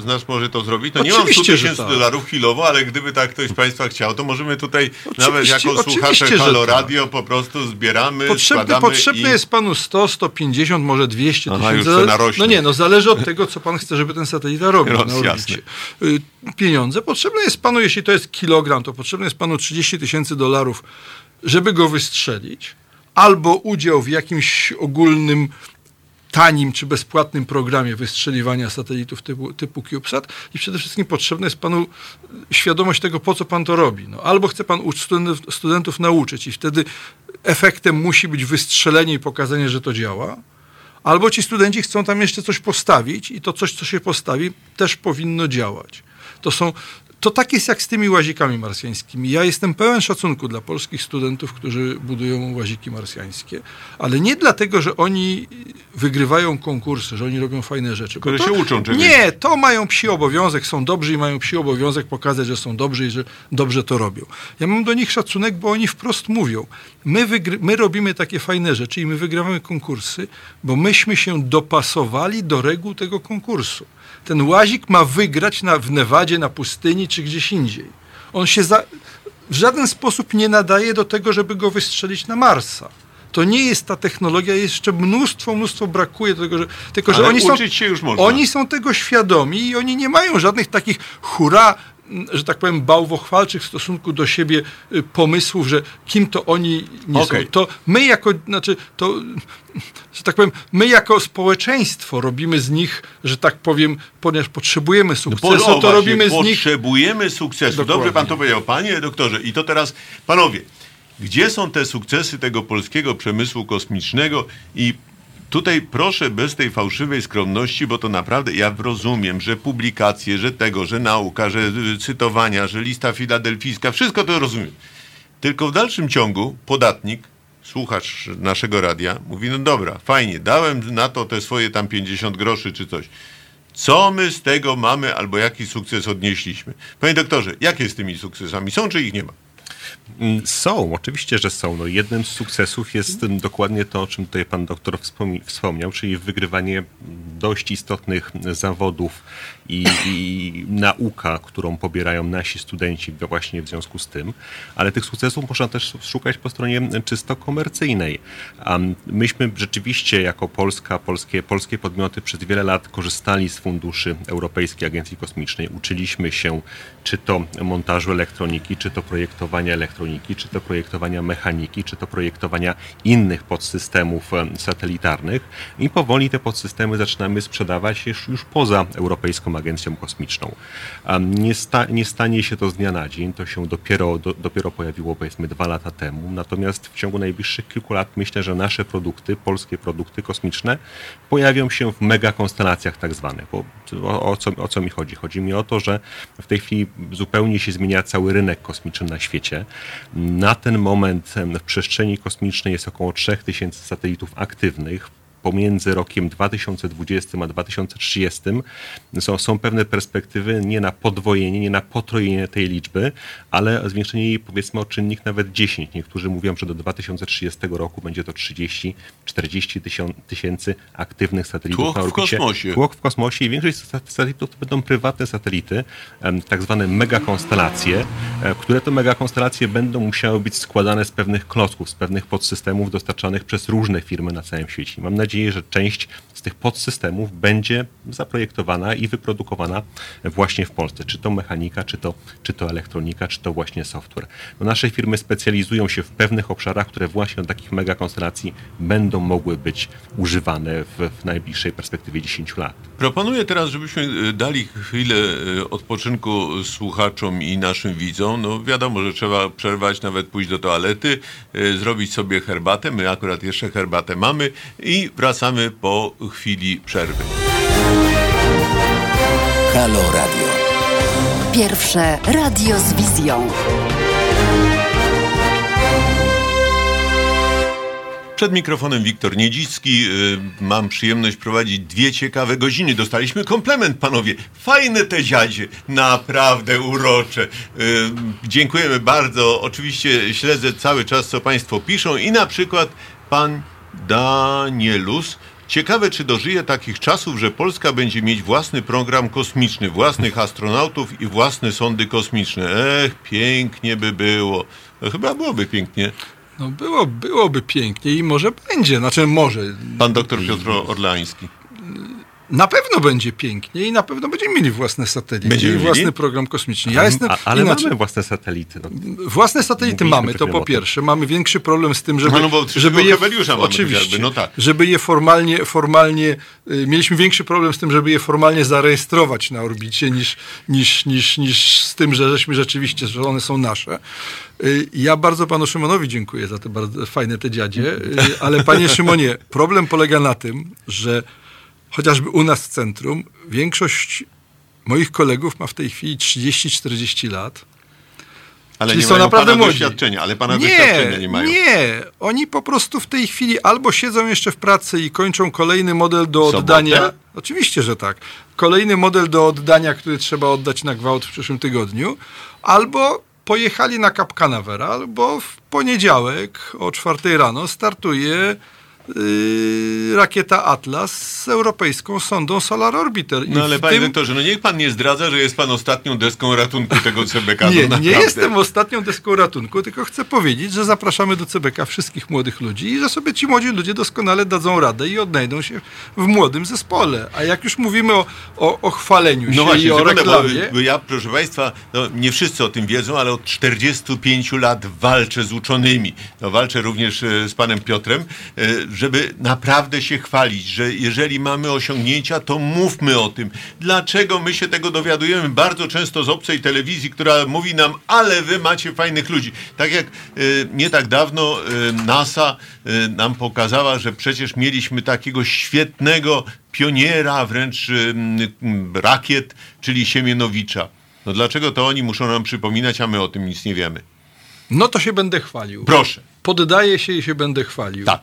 z nas może to zrobić. No nie mam 100 tysięcy tak. dolarów chwilowo, ale gdyby tak ktoś z Państwa chciał, to możemy tutaj oczywiście, nawet jako słuchacze Halo tak. Radio po prostu zbieramy, Potrzebne, potrzebne i... jest Panu 100, 150, może 200 tysięcy. No nie, no zależy od tego, co Pan chce, żeby ten satelita robił Roz, na orbicie. Y, pieniądze. Potrzebne jest Panu, jeśli to jest kilogram, to potrzebne jest Panu 30 tysięcy dolarów, żeby go wystrzelić albo udział w jakimś ogólnym tanim czy bezpłatnym programie wystrzeliwania satelitów typu, typu CubeSat i przede wszystkim potrzebna jest panu świadomość tego, po co pan to robi. No, albo chce pan studentów, studentów nauczyć i wtedy efektem musi być wystrzelenie i pokazanie, że to działa, albo ci studenci chcą tam jeszcze coś postawić i to coś, co się postawi, też powinno działać. To są to tak jest jak z tymi łazikami marsjańskimi. Ja jestem pełen szacunku dla polskich studentów, którzy budują łaziki marsjańskie, ale nie dlatego, że oni wygrywają konkursy, że oni robią fajne rzeczy. Które to, się uczą czegoś. Nie, to mają psi obowiązek, są dobrzy i mają psi obowiązek pokazać, że są dobrzy i że dobrze to robią. Ja mam do nich szacunek, bo oni wprost mówią, my, my robimy takie fajne rzeczy i my wygrywamy konkursy, bo myśmy się dopasowali do reguł tego konkursu ten łazik ma wygrać na, w Nevadzie, na pustyni czy gdzieś indziej. On się za, w żaden sposób nie nadaje do tego, żeby go wystrzelić na Marsa. To nie jest ta technologia, jeszcze mnóstwo, mnóstwo brakuje tego, że, tylko że oni są, oni są tego świadomi i oni nie mają żadnych takich hura że tak powiem, bałwochwalczych w stosunku do siebie y, pomysłów, że kim to oni nie okay. są. To my jako, znaczy, to, *laughs* że tak powiem, my jako społeczeństwo robimy z nich, że tak powiem, ponieważ potrzebujemy no sukcesu, no, to robimy z nich... Potrzebujemy sukcesu. Dokładnie. Dobrze pan to powiedział, panie doktorze. I to teraz, panowie, gdzie są te sukcesy tego polskiego przemysłu kosmicznego i Tutaj proszę bez tej fałszywej skromności, bo to naprawdę ja rozumiem, że publikacje, że tego, że nauka, że cytowania, że lista filadelfijska, wszystko to rozumiem. Tylko w dalszym ciągu podatnik, słuchacz naszego radia, mówi, no dobra, fajnie, dałem na to te swoje tam 50 groszy czy coś. Co my z tego mamy albo jaki sukces odnieśliśmy? Panie doktorze, jakie z tymi sukcesami są, czy ich nie ma? Mm, są, oczywiście, że są. No, jednym z sukcesów jest dokładnie to, o czym tutaj pan doktor wspomniał, czyli wygrywanie dość istotnych zawodów i, i, nauka, którą pobierają nasi studenci właśnie w związku z tym. Ale tych sukcesów można też szukać po stronie czysto komercyjnej. Myśmy rzeczywiście jako Polska, polskie, polskie podmioty przez wiele lat korzystali z funduszy Europejskiej Agencji Kosmicznej. Uczyliśmy się czy to montażu elektroniki, czy to projektowania elektroniki, czy to projektowania mechaniki, czy to projektowania innych podsystemów satelitarnych i powoli te podsystemy zaczynamy sprzedawać już, już poza Europejską Agencją Kosmiczną. Nie, sta, nie stanie się to z dnia na dzień, to się dopiero, do, dopiero pojawiło powiedzmy dwa lata temu, natomiast w ciągu najbliższych kilku lat myślę, że nasze produkty, polskie produkty kosmiczne pojawią się w megakonstelacji tak zwanych. Bo o, o, co, o co mi chodzi? Chodzi mi o to, że w tej chwili zupełnie się zmienia cały rynek kosmiczny na świecie. Na ten moment w przestrzeni kosmicznej jest około 3000 satelitów aktywnych pomiędzy rokiem 2020 a 2030 są, są pewne perspektywy nie na podwojenie, nie na potrojenie tej liczby, ale zwiększenie jej powiedzmy o czynnik nawet 10. Niektórzy mówią, że do 2030 roku będzie to 30-40 tysięcy aktywnych satelitów Tłok na orbicie. w kosmosie. Tłok w kosmosie i większość satelitów to będą prywatne satelity, tak zwane megakonstelacje, e, które to megakonstelacje będą musiały być składane z pewnych klocków, z pewnych podsystemów dostarczanych przez różne firmy na całym świecie. Mam nadzieję, nadzieję, że część z tych podsystemów będzie zaprojektowana i wyprodukowana właśnie w Polsce. Czy to mechanika, czy to, czy to elektronika, czy to właśnie software. No nasze firmy specjalizują się w pewnych obszarach, które właśnie do takich mega konstelacji będą mogły być używane w, w najbliższej perspektywie 10 lat. Proponuję teraz, żebyśmy y, dali chwilę y, odpoczynku słuchaczom i naszym widzom. No wiadomo, że trzeba przerwać, nawet pójść do toalety, y, zrobić sobie herbatę. My akurat jeszcze herbatę mamy i wracamy po chwili przerwy. Halo Radio. Pierwsze radio z wizją. Przed mikrofonem Wiktor Niedzicki. Y, Mam przyjemność prowadzić dwie ciekawe godziny. Dostaliśmy komplement, panowie. Fajne te dziadzie. Naprawdę urocze. Y, Dziękujemy bardzo. Oczywiście śledzę cały czas, co państwo piszą. I na przykład pan Danielus. Ciekawe, czy dożyje takich czasów, że Polska będzie mieć własny program kosmiczny, własnych astronautów i własne sondy kosmiczne. Ech, pięknie by było. No, chyba byłoby pięknie. No było, byłoby pięknie i może będzie, znaczy może. Pan doktor Piotr Orleański. Na pewno będzie pięknie i na pewno będziemy mieli własne satelity Będziemy i mieli? własny program kosmiczny. Ja jestem, A, ale inaczej, mamy własne satelity. No. Własne satelity Mówiliśmy mamy, to po pierwsze. Mamy większy problem z tym, żeby, No, no bo żeby je, mamy oczywiście, no tak. żeby je formalnie, formalnie y, mieliśmy większy problem z tym, żeby je formalnie zarejestrować na orbicie niż, niż, niż, niż z tym, że żeśmy rzeczywiście, że one są nasze. Y, Ja bardzo panu Szymonowi dziękuję za te bardzo fajne te dziadzie, y, ale panie Szymonie, problem polega na tym, że chociażby u nas w centrum większość moich kolegów ma w tej chwili 30-40 lat. Ale Czyli nie są mają naprawdę pana młodzi. doświadczenia, ale pana doświadczenia nie mają. Nie, oni po prostu w tej chwili albo siedzą jeszcze w pracy i kończą kolejny model do Sobotę? oddania. Oczywiście, że tak. Kolejny model do oddania, który trzeba oddać na gwałt w przyszłym tygodniu, albo pojechali na Cap Canaveral, bo w poniedziałek o 4 rano startuje yy, rakieta Atlas z europejską sondą Solar Orbiter. I No ale panie tym- doktorze, no niech pan nie zdradza, że jest pan ostatnią deską ratunku tego CBK. Nie, no nie jestem ostatnią deską ratunku, tylko chcę powiedzieć, że zapraszamy do CBK wszystkich młodych ludzi i że sobie ci młodzi ludzie doskonale dadzą radę i odnajdą się w młodym zespole. A jak już mówimy o, o, o chwaleniu się No właśnie, i o sekundę, bo, reklamie... bo ja, proszę Państwa, no, nie wszyscy o tym wiedzą, ale od 45 lat walczę z uczonymi. No, walczę również e, z panem Piotrem, e, żeby naprawdę się chwalić, że jeżeli mamy osiągnięcia, to mówmy o tym. Dlaczego my się tego dowiadujemy bardzo często z obcej telewizji, która mówi nam, ale wy macie fajnych ludzi. Tak jak e, nie tak dawno e, NASA e, nam pokazała, że przecież mieliśmy takiego świetnego pioniera, wręcz rakiet, czyli Siemienowicza. No dlaczego to oni muszą nam przypominać, a my o tym nic nie wiemy? No to się będę chwalił. Proszę. Poddaję się i się będę chwalił. Tak.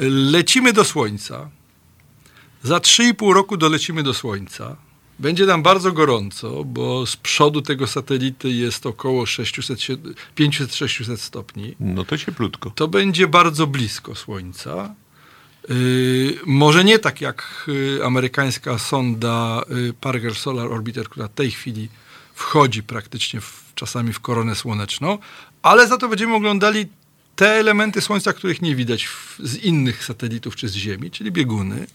Lecimy do Słońca. Za 3,5 roku dolecimy do Słońca. Będzie nam bardzo gorąco, bo z przodu tego satelity jest około 600, 500-600 stopni. No to cieplutko. To będzie bardzo blisko Słońca. Yy, może nie tak jak yy, amerykańska sonda yy, Parker Solar Orbiter, która w tej chwili wchodzi praktycznie w, czasami w koronę słoneczną, ale za to będziemy oglądali te elementy Słońca, których nie widać w, z innych satelitów czy z Ziemi, czyli bieguny.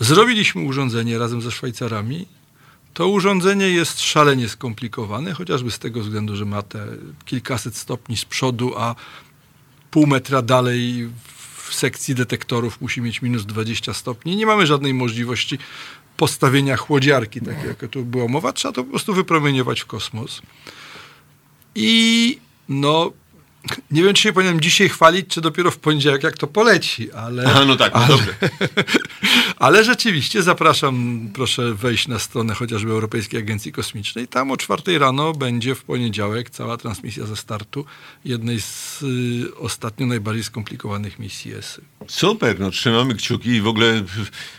Zrobiliśmy urządzenie razem ze Szwajcarami. To urządzenie jest szalenie skomplikowane, chociażby z tego względu, że ma te kilkaset stopni z przodu, a pół metra dalej w sekcji detektorów musi mieć minus 20 stopni. Nie mamy żadnej możliwości postawienia chłodziarki, tak jak tu była mowa. Trzeba to po prostu wypromieniować w kosmos. I no, nie wiem, czy się powinienem dzisiaj chwalić, czy dopiero w poniedziałek, jak to poleci, ale... Aha, no tak, no ale, dobrze. *laughs* ale rzeczywiście zapraszam, proszę wejść na stronę chociażby Europejskiej Agencji Kosmicznej. Tam o czwartej rano będzie w poniedziałek cała transmisja ze startu jednej z y, ostatnio najbardziej skomplikowanych misji ESY. Super, no trzymamy kciuki i w ogóle,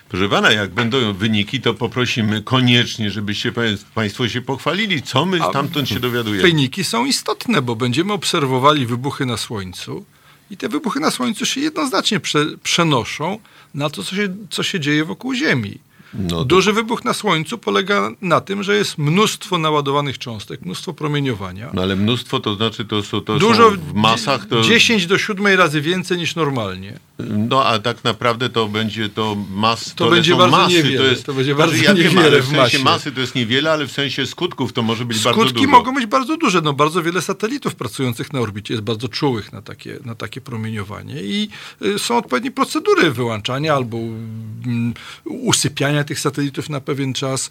proszę pana, jak będą wyniki, to poprosimy koniecznie, żebyście pa- państwo się pochwalili, co my stamtąd się dowiadujemy. Wyniki są istotne, bo będziemy obserwowali wybuchy na Słońcu i te wybuchy na Słońcu się jednoznacznie prze, przenoszą na to, co się, co się dzieje wokół Ziemi. No Duży wybuch na Słońcu polega na tym, że jest mnóstwo naładowanych cząstek, mnóstwo promieniowania. No ale mnóstwo to znaczy, to, to Dużo, są w masach, to... 10 do 7 razy więcej niż normalnie. No a tak naprawdę to będzie to mas, To będzie lecą bardzo masy, niewiele, to, jest, to będzie znaczy, bardzo ja wiem, niewiele ale w w sensie masie. masy to jest niewiele, ale w sensie skutków to może być bardzo Skutki dużo. mogą być bardzo duże. No, bardzo wiele satelitów pracujących na orbicie jest bardzo czułych na takie, na takie promieniowanie i y, są odpowiednie procedury wyłączania albo mm, usypiania tych satelitów na pewien czas.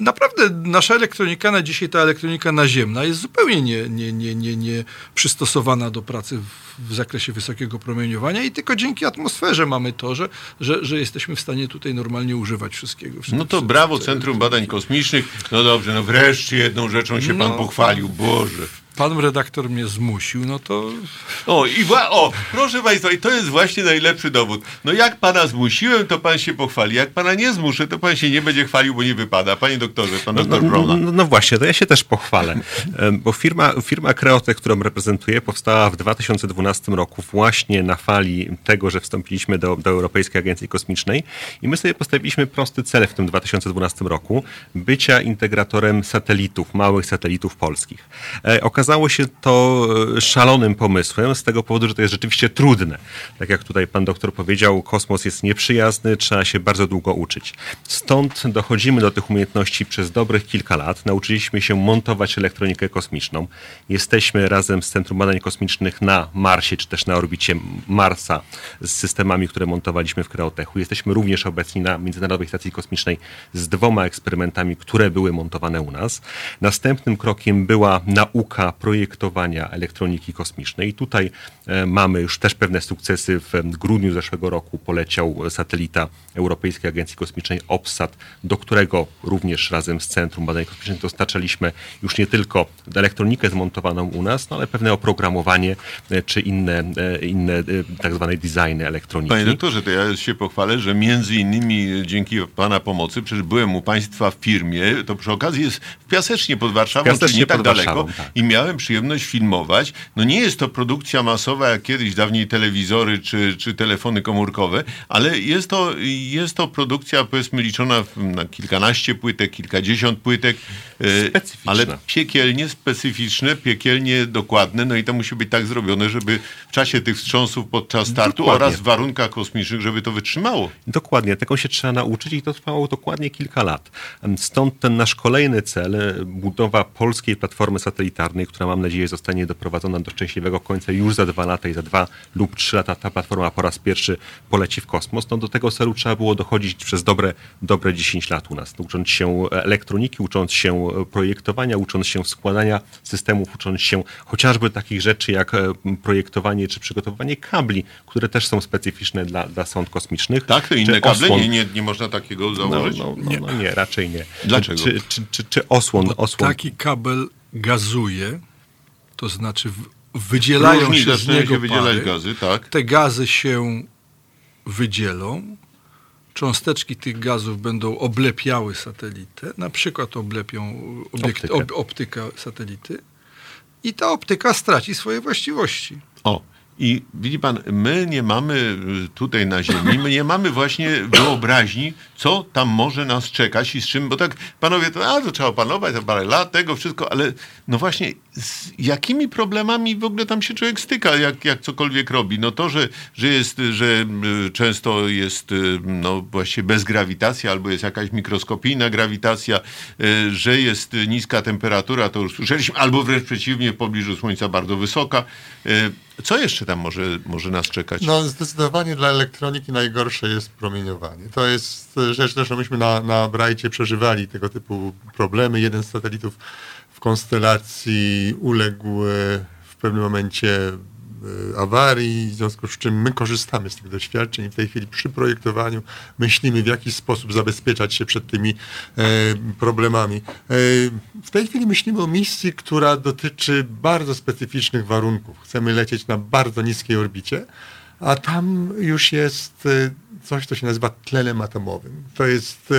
Naprawdę nasza elektronika na dzisiaj, ta elektronika naziemna jest zupełnie nie, nie, nie, nie, nie przystosowana do pracy w, w zakresie wysokiego promieniowania i tylko dzięki atmosferze mamy to, że, że, że jesteśmy w stanie tutaj normalnie używać wszystkiego. No to brawo Centrum Badań Kosmicznych. No dobrze, no wreszcie jedną rzeczą się pan No. pochwalił. Boże. Pan redaktor mnie zmusił, no to O, i wła- o, proszę Państwa, i to jest właśnie najlepszy dowód. No jak Pana zmusiłem, to Pan się pochwali. Jak Pana nie zmuszę, to Pan się nie będzie chwalił, bo nie wypada. Panie doktorze, Pan doktor No, Brona. no, no właśnie, to ja się też pochwalę, bo firma, firma Creotech, którą reprezentuję, powstała w 2012 roku właśnie na fali tego, że wstąpiliśmy do, do Europejskiej Agencji Kosmicznej i my sobie postawiliśmy prosty cel w tym 2012 roku, bycia integratorem satelitów, małych satelitów polskich. E, okazało się to e, szalonym pomysłem z tego powodu, że to jest rzeczywiście trudne. Tak jak tutaj pan doktor powiedział, kosmos jest nieprzyjazny, trzeba się bardzo długo uczyć. Stąd dochodzimy do tych umiejętności przez dobrych kilka lat. Nauczyliśmy się montować elektronikę kosmiczną. Jesteśmy razem z Centrum Badań Kosmicznych na Marsie, czy też na orbicie Marsa z systemami, które montowaliśmy w Kreotechu. Jesteśmy również obecni na Międzynarodowej Stacji Kosmicznej z dwoma eksperymentami, które były montowane u nas. Następnym krokiem była nauka projektowania elektroniki kosmicznej. I tutaj e, mamy już też pewne sukcesy. W grudniu zeszłego roku poleciał satelita Europejskiej Agencji Kosmicznej OPSAT, do którego również razem z Centrum Badań Kosmicznych dostarczaliśmy już nie tylko elektronikę zmontowaną u nas, no ale pewne oprogramowanie e, czy inne, e, inne tak zwane designy elektroniki. Panie doktorze, to ja się pochwalę, że między innymi dzięki Pana pomocy, przecież byłem u Państwa w firmie, to przy okazji jest w Piasecznie pod Warszawą, Piasecznie czyli nie tak daleko tak. i miałem przyjemność filmować. No nie jest to produkcja masowa jak kiedyś, dawniej telewizory czy, czy telefony komórkowe, ale jest to, jest to produkcja powiedzmy liczona na kilkanaście płytek, kilkadziesiąt płytek, e, Specyficzna. ale piekielnie specyficzne, piekielnie dokładne, no i to musi być tak zrobione, żeby w czasie tych wstrząsów podczas startu Dokładnie. oraz w warunkach kosmicznych, żeby to wytrzymało. Dokładnie, tego się trzeba nauczyć i to trwało dokładnie kilka lat. Stąd ten nasz kolejny cel, e, budowa polskiej platformy satelitarnej, która mam nadzieję zostanie doprowadzona do szczęśliwego końca już za dwa lata i za dwa lub trzy lata ta platforma po raz pierwszy poleci w kosmos. No do tego celu trzeba było dochodzić przez dobre, dobre 10 lat u nas, ucząc się elektroniki, ucząc się projektowania, ucząc się składania systemów, ucząc się chociażby takich rzeczy jak e, projektowanie czy przygotowywanie kabli, które też są specyficzne dla, dla sąd kosmicznych. Tak, to inne kable? Nie, nie, nie można takiego No, założyć? no, no, no nie, raczej nie. Dlaczego? Czy, czy, czy, czy osłon, osłon taki kabel gazuje, to znaczy wydzielają Różni się z niego się wydzielać pary. gazy, tak. Te gazy się wydzielą. Cząsteczki tych gazów będą oblepiały satelitę, na przykład oblepią obiekt, Optykę. ob, optyka satelity i ta optyka straci swoje właściwości. O, i widzi pan, my nie mamy y, tutaj na Ziemi, my nie mamy właśnie wyobraźni, co tam może nas czekać i z czym, bo tak panowie, to, a, to trzeba opanować, to parę lat, tego wszystko, ale no właśnie, z jakimi problemami w ogóle tam się człowiek styka, jak, jak cokolwiek robi? No to, że, że jest, że y, często jest y, no właściwie bez grawitacji, albo jest jakaś mikroskopijna grawitacja, że jest niska temperatura, to już słyszeliśmy, albo wręcz przeciwnie, w pobliżu Słońca bardzo wysoka. Co jeszcze tam może, może nas czekać? No zdecydowanie dla elektroniki najgorsze jest promieniowanie. To jest e, rzecz, zresztą myśmy na, na Brajcie przeżywali tego typu problemy. Jeden z satelitów w konstelacji uległ e, w pewnym momencie awarii, w związku z czym my korzystamy z tych doświadczeń i w tej chwili przy projektowaniu myślimy w jaki sposób zabezpieczać się przed tymi e, problemami. E, w tej chwili myślimy o misji, która dotyczy bardzo specyficznych warunków. Chcemy lecieć na bardzo niskiej orbicie, a tam już jest e, coś, co się nazywa tlenem atomowym. To jest e,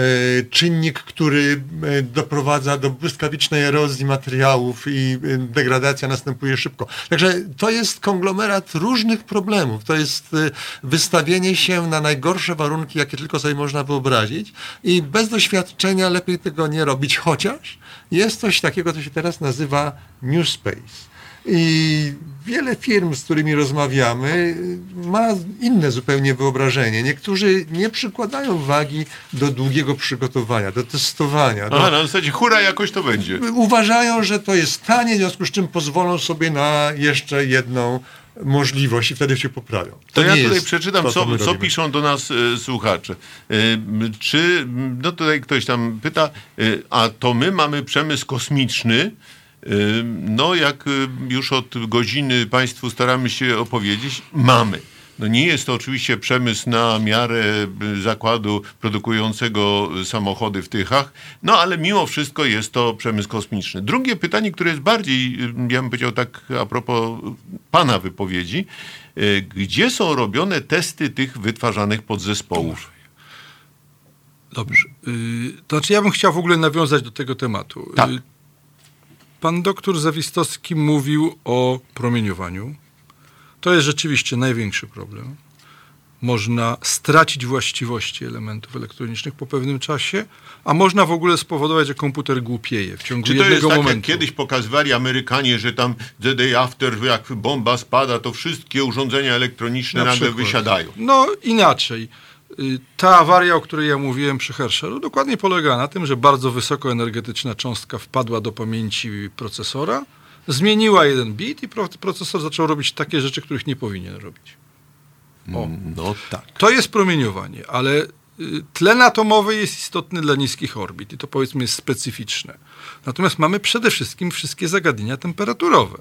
e, czynnik, który e, doprowadza do błyskawicznej erozji materiałów i degradacja następuje szybko. Także to jest konglomerat różnych problemów. To jest wystawienie się na najgorsze warunki, jakie tylko sobie można wyobrazić i bez doświadczenia lepiej tego nie robić, chociaż jest coś takiego, co się teraz nazywa New Space. I wiele firm, z którymi rozmawiamy, ma inne zupełnie wyobrażenie. Niektórzy nie przykładają wagi do długiego przygotowania, do testowania. Do... Aha, na zasadzie hura jakoś to będzie. Uważają, że to jest tanie, w związku z czym pozwolą sobie na jeszcze jedną możliwość i wtedy się poprawią. To, ja nie tutaj jest przeczytam, to, co, co robimy. piszą do nas e, słuchacze. E, czy, no tutaj ktoś tam pyta, e, a to my mamy przemysł kosmiczny, no jak już od godziny Państwu staramy się opowiedzieć, mamy. No nie jest to oczywiście przemysł na miarę e, zakładu produkującego samochody w Tychach, no ale mimo wszystko jest to przemysł kosmiczny. Drugie pytanie, które jest bardziej, ja bym powiedział tak a propos Pana wypowiedzi, e, gdzie są robione testy tych wytwarzanych podzespołów? Dobrze. Y, To znaczy, ja bym chciał w ogóle nawiązać do tego tematu. Tak. Pan doktor Zawistowski mówił o promieniowaniu. To jest rzeczywiście największy problem. Można stracić właściwości elementów elektronicznych po pewnym czasie, a można w ogóle spowodować, że komputer głupieje w ciągu Czy to jest tak, jak momentu. kiedyś pokazywali Amerykanie, że tam the day after, jak bomba spada, to wszystkie urządzenia elektroniczne Na nagle przykład. wysiadają? No inaczej. Y, Ta awaria, o której ja mówiłem przy Herschalu, dokładnie polega na tym, że bardzo wysokoenergetyczna cząstka wpadła do pamięci procesora, zmieniła jeden bit i pro- procesor zaczął robić takie rzeczy, których nie powinien robić. O. No tak. To jest promieniowanie, ale y, tlen atomowy jest istotny dla niskich orbit i to powiedzmy jest specyficzne. Natomiast mamy przede wszystkim wszystkie zagadnienia temperaturowe.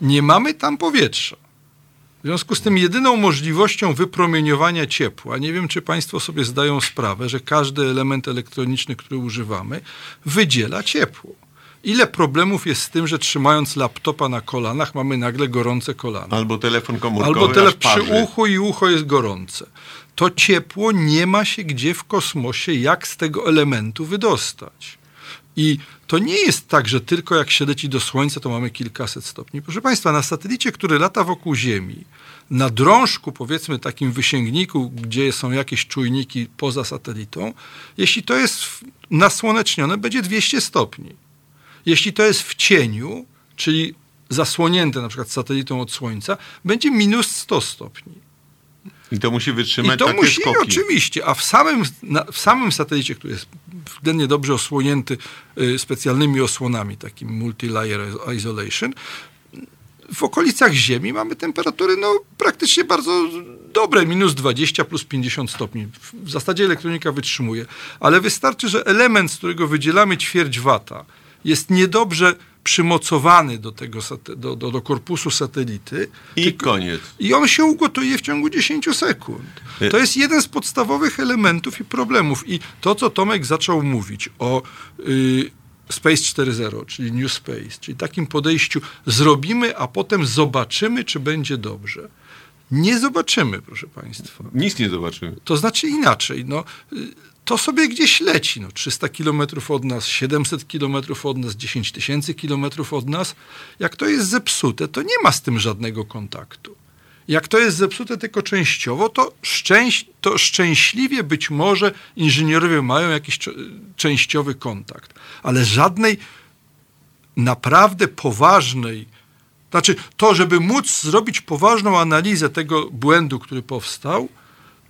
Nie mamy tam powietrza. W związku z tym jedyną możliwością wypromieniowania ciepła, nie wiem czy Państwo sobie zdają sprawę, że każdy element elektroniczny, który używamy, wydziela ciepło. Ile problemów jest z tym, że trzymając laptopa na kolanach mamy nagle gorące kolana? Albo telefon komórkowy, Albo aż przy uchu i ucho jest gorące. To ciepło nie ma się gdzie w kosmosie, jak z tego elementu wydostać. I to nie jest tak, że tylko jak się leci do Słońca, to mamy kilkaset stopni. Proszę Państwa, na satelicie, który lata wokół Ziemi, na drążku, powiedzmy takim wysięgniku, gdzie są jakieś czujniki poza satelitą, jeśli to jest nasłonecznione, będzie 200 stopni. Jeśli to jest w cieniu, czyli zasłonięte na przykład satelitą od Słońca, będzie minus 100 stopni. I to musi wytrzymać I to takie musi, skoki. oczywiście, a w samym, na, w samym satelicie, który jest względnie dobrze osłonięty y, specjalnymi osłonami, takim multi-layer isolation, w okolicach Ziemi mamy temperatury no, praktycznie bardzo dobre, minus 20 plus 50 stopni. W zasadzie elektronika wytrzymuje, ale wystarczy, że element, z którego wydzielamy ćwierć wata, jest niedobrze przymocowany do, tego, do, do, do korpusu satelity. I koniec. I on się ugotuje w ciągu 10 sekund. Y- To jest jeden z podstawowych elementów i problemów. I to, co Tomek zaczął mówić o y, Space 4.0, czyli New Space, czyli takim podejściu zrobimy, a potem zobaczymy, czy będzie dobrze. Nie zobaczymy, proszę Państwa. Nic nie zobaczymy. To znaczy inaczej, no, y, to sobie gdzieś leci, no, 300 kilometrów od nas, 700 kilometrów od nas, 10 tysięcy kilometrów od nas. Jak to jest zepsute, to nie ma z tym żadnego kontaktu. Jak to jest zepsute tylko częściowo, to, szczęś, to szczęśliwie być może inżynierowie mają jakiś częściowy kontakt, ale żadnej naprawdę poważnej, znaczy to, żeby móc zrobić poważną analizę tego błędu, który powstał,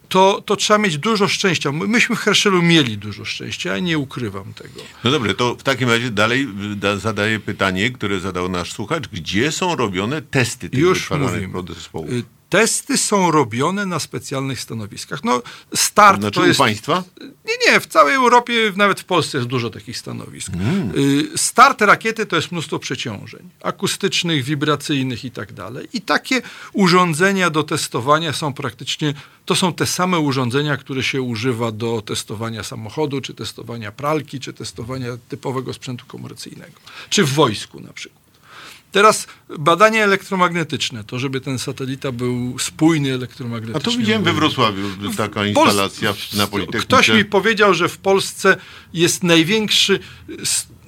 to, to trzeba mieć dużo szczęścia. My- Myśmy w Herschelu mieli dużo szczęścia, ja nie ukrywam tego. No dobrze, to w takim razie dalej y, da, zadaję pytanie, które zadał nasz słuchacz. Gdzie są robione testy tych Już wytwarzanych mówimy. podzespołów? Testy są robione na specjalnych stanowiskach. No, start Znaczy to jest... państwa? Nie, nie, w całej Europie, nawet w Polsce jest dużo takich stanowisk. Y, Start rakiety to jest mnóstwo przeciążeń akustycznych, wibracyjnych i tak dalej. I takie urządzenia do testowania są praktycznie, to są te same urządzenia, które się używa do testowania samochodu, czy testowania pralki, czy testowania typowego sprzętu komercyjnego, czy w wojsku na przykład. Teraz badania elektromagnetyczne, to żeby ten satelita był spójny A elektromagnetycznie. to widziałem we Wrocławiu taka instalacja na Politechnice. Ktoś mi powiedział, że w Polsce jest największy,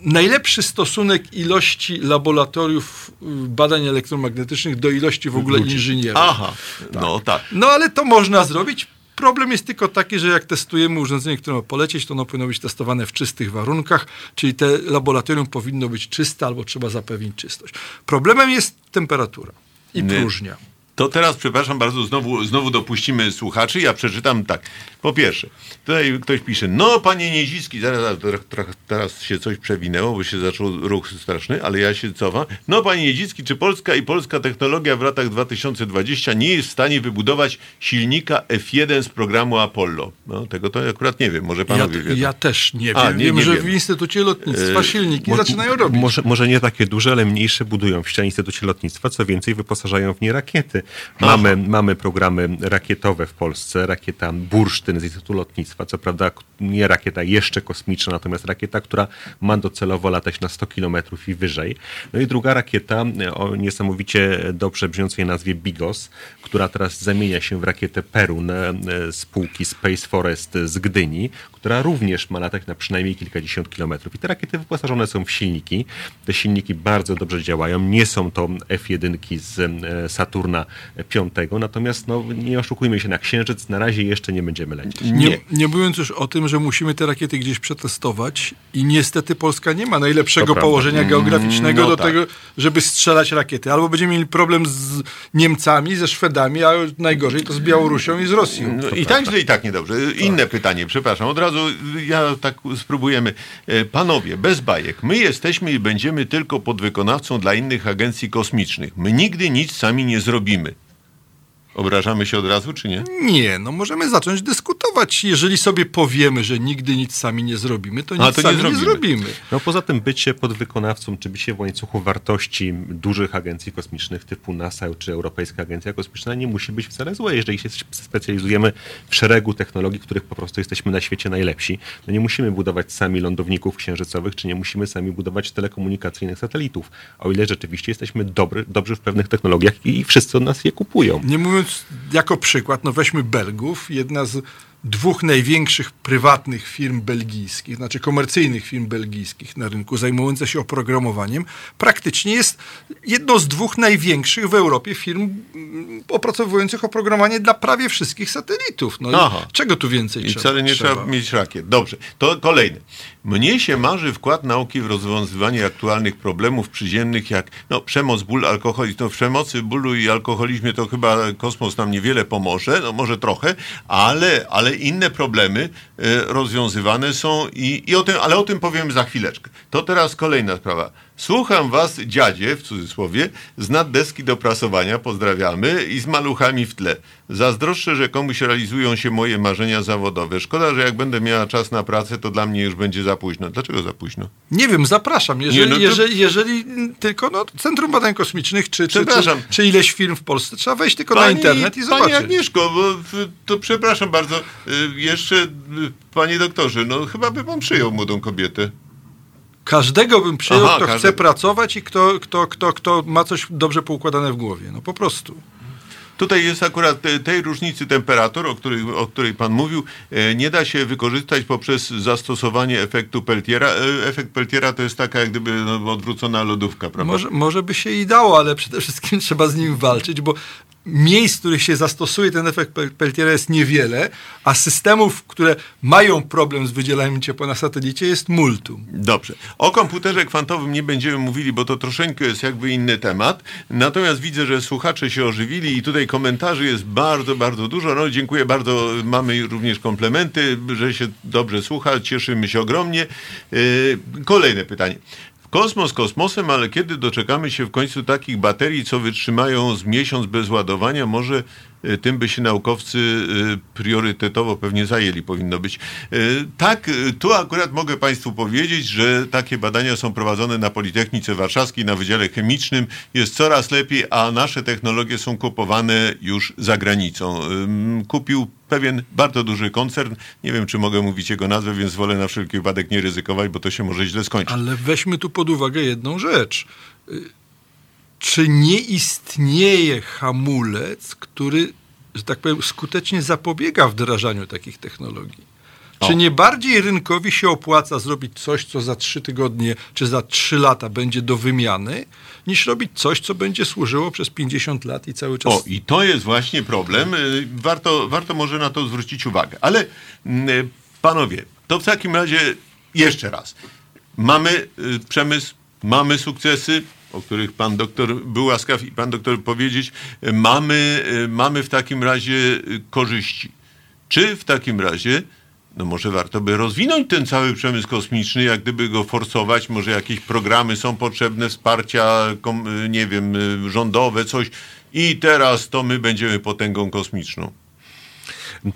najlepszy stosunek ilości laboratoriów y, badań elektromagnetycznych do ilości w ogóle inżynierów. Aha, no tak. No ale to można zrobić Problem jest tylko taki, że jak testujemy urządzenie, które ma polecieć, to ono powinno być testowane w czystych warunkach, czyli te laboratorium powinno być czyste albo trzeba zapewnić czystość. Problemem jest temperatura i próżnia. To teraz, przepraszam bardzo, znowu, znowu dopuścimy słuchaczy. Ja przeczytam tak. Po pierwsze, tutaj ktoś pisze, no panie Niedzicki, zaraz, zaraz, teraz się coś przewinęło, bo się zaczął ruch straszny, ale ja się cofam. No panie Niedzicki, czy Polska i polska technologia w latach 2020 nie jest w stanie wybudować silnika F1 z programu Apollo? No tego to akurat nie wiem, może Ja, panowie wiedzą. ja też nie wiem. A, nie- wiem, nie że wiem. w Instytucie Lotnictwa E, silniki Mo- zaczynają robić. Może, może nie takie duże, ale mniejsze budują w Instytucie Lotnictwa. Co więcej, wyposażają w nie rakiety. Mamy, mamy programy rakietowe w Polsce. Rakieta Bursztyn z Instytutu Lotnictwa. Co prawda nie rakieta jeszcze kosmiczna, natomiast rakieta, która ma docelowo latać na 100 kilometrów i wyżej. No i druga rakieta e, o niesamowicie dobrze brzmiącej nazwie Bigos, która teraz zamienia się w rakietę Perun e, spółki Space Forest z Gdyni, która również ma latać na przynajmniej kilkadziesiąt kilometrów. I te rakiety wyposażone są w silniki. Te silniki bardzo dobrze działają. Nie są to F1 z e, Saturna V, natomiast no, nie oszukujmy się, na Księżyc na razie jeszcze nie będziemy lecieć. Nie, nie mówiąc już o tym, że musimy te rakiety gdzieś przetestować i niestety Polska nie ma najlepszego To prawda. położenia geograficznego no do tak. tego, żeby strzelać rakiety. Albo będziemy mieli problem z Niemcami, ze Szwedami, a najgorzej to z Białorusią i z Rosją. No, I tak źle, i tak niedobrze. Inne pytanie, przepraszam. Od razu ja tak spróbujemy. E, Panowie, bez bajek. My jesteśmy i będziemy tylko podwykonawcą dla innych agencji kosmicznych. My nigdy nic sami nie zrobimy. Obrażamy się od razu, czy nie? Nie, no możemy zacząć dyskutować. Jeżeli sobie powiemy, że nigdy nic sami nie zrobimy, to nic A, to nie sami nie zrobimy. zrobimy. No poza tym bycie podwykonawcą, czy bycie w łańcuchu wartości dużych agencji kosmicznych typu NASA czy Europejska Agencja Kosmiczna nie musi być wcale złe, jeżeli się specjalizujemy w szeregu technologii, których po prostu jesteśmy na świecie najlepsi. No nie musimy budować sami lądowników księżycowych, czy nie musimy sami budować telekomunikacyjnych satelitów, o ile rzeczywiście jesteśmy dobry, dobrzy w pewnych technologiach i wszyscy od nas je kupują. Nie mówiąc jako przykład, no weźmy Belgów, jedna z dwóch największych prywatnych firm belgijskich, znaczy komercyjnych firm belgijskich na rynku, zajmująca się oprogramowaniem, praktycznie jest jedną z dwóch największych w Europie firm mm, opracowujących oprogramowanie dla prawie wszystkich satelitów. No czego tu więcej I trzeba? wcale nie trzeba. mieć rakiet. Dobrze, to kolejne. Mnie się marzy wkład nauki w rozwiązywanie aktualnych problemów przyziemnych, jak no, przemoc, ból, alkoholizm. No, w przemocy, bólu i alkoholizmie to chyba kosmos nam niewiele pomoże, no może trochę, ale, ale inne problemy e, rozwiązywane są i, i o tym, ale o tym powiem za chwileczkę. To teraz kolejna sprawa. Słucham was, dziadzie, w cudzysłowie, z naddeski do prasowania, pozdrawiamy, i z maluchami w tle. Zazdroszczę, że komuś realizują się moje marzenia zawodowe. Szkoda, że jak będę miała czas na pracę, to dla mnie już będzie za późno. Dlaczego za późno? Nie wiem, zapraszam. Jeżeli, Nie, no to- jeżeli, jeżeli tylko no, Centrum Badań Kosmicznych, czy, czy, czy, Przepraszam. czy ileś firm w Polsce, trzeba wejść tylko na internet i Pani zobaczyć. Agnieszko, bo w- to przepraszam bardzo, y, jeszcze, y, panie doktorze, no chyba by pan przyjął młodą kobietę. Każdego bym przyjął, Aha, kto każdego. chce pracować i kto, kto, kto, kto ma coś dobrze poukładane w głowie. No po prostu. Tutaj jest akurat te- tej różnicy temperatur, o której, o której pan mówił, e, nie da się wykorzystać poprzez zastosowanie efektu Peltiera. E, Efekt Peltiera to jest taka jak gdyby no, odwrócona lodówka, prawda? Może, może by się i dało, ale przede wszystkim *laughs* trzeba z nim walczyć, bo miejsc, w których się zastosuje ten efekt Pel- Peltiera jest niewiele, a systemów, które mają problem z wydzielaniem ciepła na satelicie jest multum. Dobrze. O komputerze kwantowym nie będziemy mówili, bo to troszeczkę jest jakby inny temat. Natomiast widzę, że słuchacze się ożywili i tutaj komentarzy jest bardzo, bardzo dużo. No dziękuję bardzo. Mamy również komplementy, że się dobrze słucha. Cieszymy się ogromnie. Yy, kolejne pytanie. Kosmos kosmosem, ale kiedy doczekamy się w końcu takich baterii, co wytrzymają z miesiąc bez ładowania, może tym by się naukowcy y, priorytetowo pewnie zajęli, powinno być. Y, Tak, y, tu akurat mogę Państwu powiedzieć, że takie badania są prowadzone na Politechnice Warszawskiej, na Wydziale Chemicznym. Jest coraz lepiej, a nasze technologie są kupowane już za granicą. Kupił pewien bardzo duży koncern, nie wiem czy mogę mówić jego nazwę, więc wolę na wszelki wypadek nie ryzykować, bo to się może źle skończyć. Ale weźmy tu pod uwagę jedną rzecz. Czy nie istnieje hamulec, który, że tak powiem, skutecznie zapobiega wdrażaniu takich technologii? O. Czy nie bardziej rynkowi się opłaca zrobić coś, co za trzy tygodnie czy za trzy lata będzie do wymiany, niż robić coś, co będzie służyło przez 50 lat i cały czas. O, i to jest właśnie problem. Y, Warto, warto może na to zwrócić uwagę. Ale mm, y, panowie, to w takim razie jeszcze raz. Mamy y, przemysł, mamy sukcesy, o których pan doktor był łaskaw i pan doktor powiedzieć. Y, Mamy, y, mamy w takim razie y, korzyści. Czy w takim razie no może warto by rozwinąć ten cały przemysł kosmiczny, jak gdyby go forsować, może jakieś programy są potrzebne, wsparcia, nie wiem, rządowe, coś i teraz to my będziemy potęgą kosmiczną.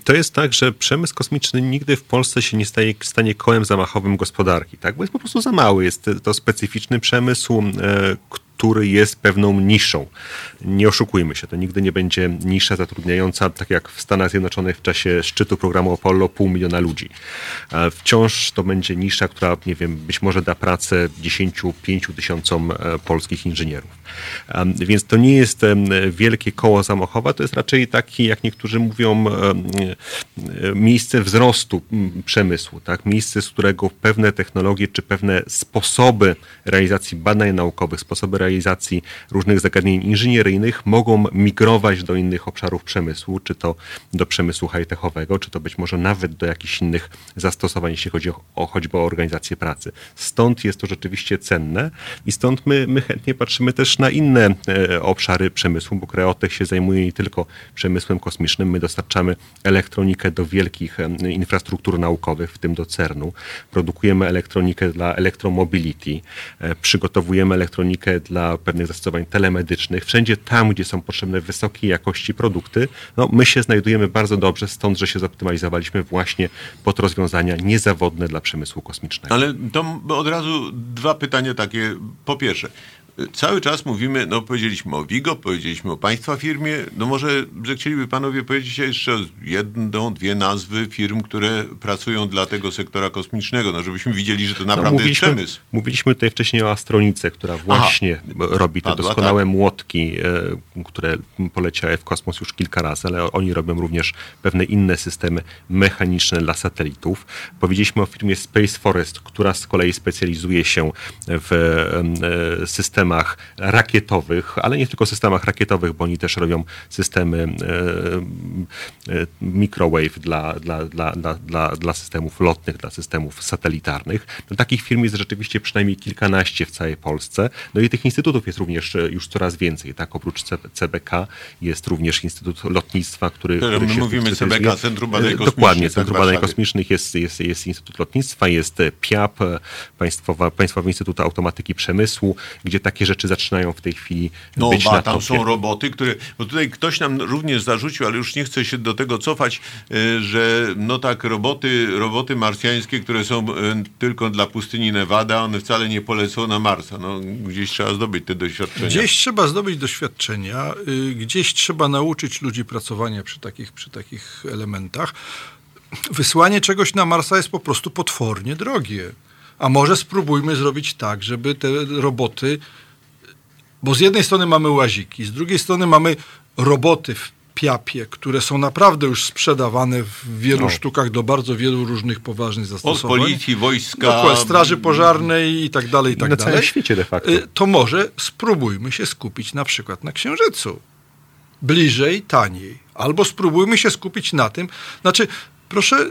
To jest tak, że przemysł kosmiczny nigdy w Polsce się nie staje, stanie kołem zamachowym gospodarki, tak? bo jest po prostu za mały. Jest to specyficzny przemysł, e, który jest pewną niszą. Nie oszukujmy się, to nigdy nie będzie nisza zatrudniająca, tak jak w Stanach Zjednoczonych w czasie szczytu programu Apollo, pół miliona ludzi. E, Wciąż to będzie nisza, która, nie wiem, być może da pracę 10-5 tysiącom e, polskich inżynierów. E, Więc to nie jest wielkie koło zamachowe, to jest raczej taki, jak niektórzy mówią, miejsce wzrostu przemysłu, tak? miejsce, z którego pewne technologie czy pewne sposoby realizacji badań naukowych, sposoby realizacji różnych zagadnień inżynieryjnych mogą migrować do innych obszarów przemysłu, czy to do przemysłu high-techowego, czy to być może nawet do jakichś innych zastosowań, jeśli chodzi o, o choćby o organizację pracy. Stąd jest to rzeczywiście cenne i stąd my, my chętnie patrzymy też na inne e, obszary przemysłu, bo Kreotech się zajmuje nie tylko przemysłem kosmicznym, my dostarczamy elektronikę do wielkich e, infrastruktur naukowych, w tym do CERN-u. Produkujemy elektronikę dla elektromobility, e, przygotowujemy elektronikę dla pewnych zastosowań telemedycznych. Wszędzie tam, gdzie są potrzebne wysokiej jakości produkty, no, my się znajdujemy bardzo dobrze, stąd, że się zoptymalizowaliśmy właśnie pod rozwiązania niezawodne dla przemysłu kosmicznego. Ale to od razu dwa pytania takie. Po pierwsze, cały czas mówimy, no powiedzieliśmy o Wigo, powiedzieliśmy o państwa firmie, no może zechcieliby panowie powiedzieć jeszcze jedną, dwie nazwy firm, które pracują dla tego sektora kosmicznego, no żebyśmy widzieli, że to No, naprawdę jest mówiliśmy, przemysł. mówiliśmy tutaj wcześniej o Astronice, która właśnie robi te Padła, doskonałe tak. młotki, e, które poleciały w kosmos już kilka razy, ale oni robią również pewne inne systemy mechaniczne dla satelitów. Powiedzieliśmy o firmie Space Forest, która z kolei specjalizuje się w e, systemach rakietowych, ale nie tylko systemach rakietowych, bo oni też robią systemy e, e, microwave dla, dla, dla, dla, dla, systemów lotnych, dla systemów satelitarnych. No, takich firm jest rzeczywiście przynajmniej kilkanaście w całej Polsce. No i tych instytutów jest również e, już coraz więcej. Tak? Oprócz CBK jest również Instytut Lotnictwa, który, który my mówimy. CBK, Centrum Badań Kosmicznych, Dokładnie, tak, Centrum Badań. Kosmicznych jest, jest, jest Instytut Lotnictwa, jest PIAP, Państwowa, Państwowy Instytut Automatyki Przemysłu, gdzie takie rzeczy zaczynają w tej chwili No, być ba, na tam topie. są roboty, które. Bo tutaj ktoś nam również zarzucił, ale już nie chcę się do tego cofać, y, że no tak, roboty, roboty marsjańskie, które są y, tylko dla pustyni Nevada, one wcale nie polecą na Marsa. No, gdzieś trzeba zdobyć te doświadczenia. Gdzieś trzeba zdobyć doświadczenia, y, gdzieś trzeba nauczyć ludzi pracowania przy takich, przy takich elementach. Wysłanie czegoś na Marsa jest po prostu potwornie drogie. A może spróbujmy zrobić tak, żeby te roboty. Bo z jednej strony mamy łaziki, z drugiej strony mamy roboty w piapie, które są naprawdę już sprzedawane w wielu No. sztukach do bardzo wielu różnych poważnych Od zastosowań. policji, wojska. Dokładnie, straży pożarnej i tak dalej, i tak Na dalej. całym świecie de facto. Y, To może spróbujmy się skupić na przykład na Księżycu. Bliżej, taniej. Albo spróbujmy się skupić na tym. Znaczy, proszę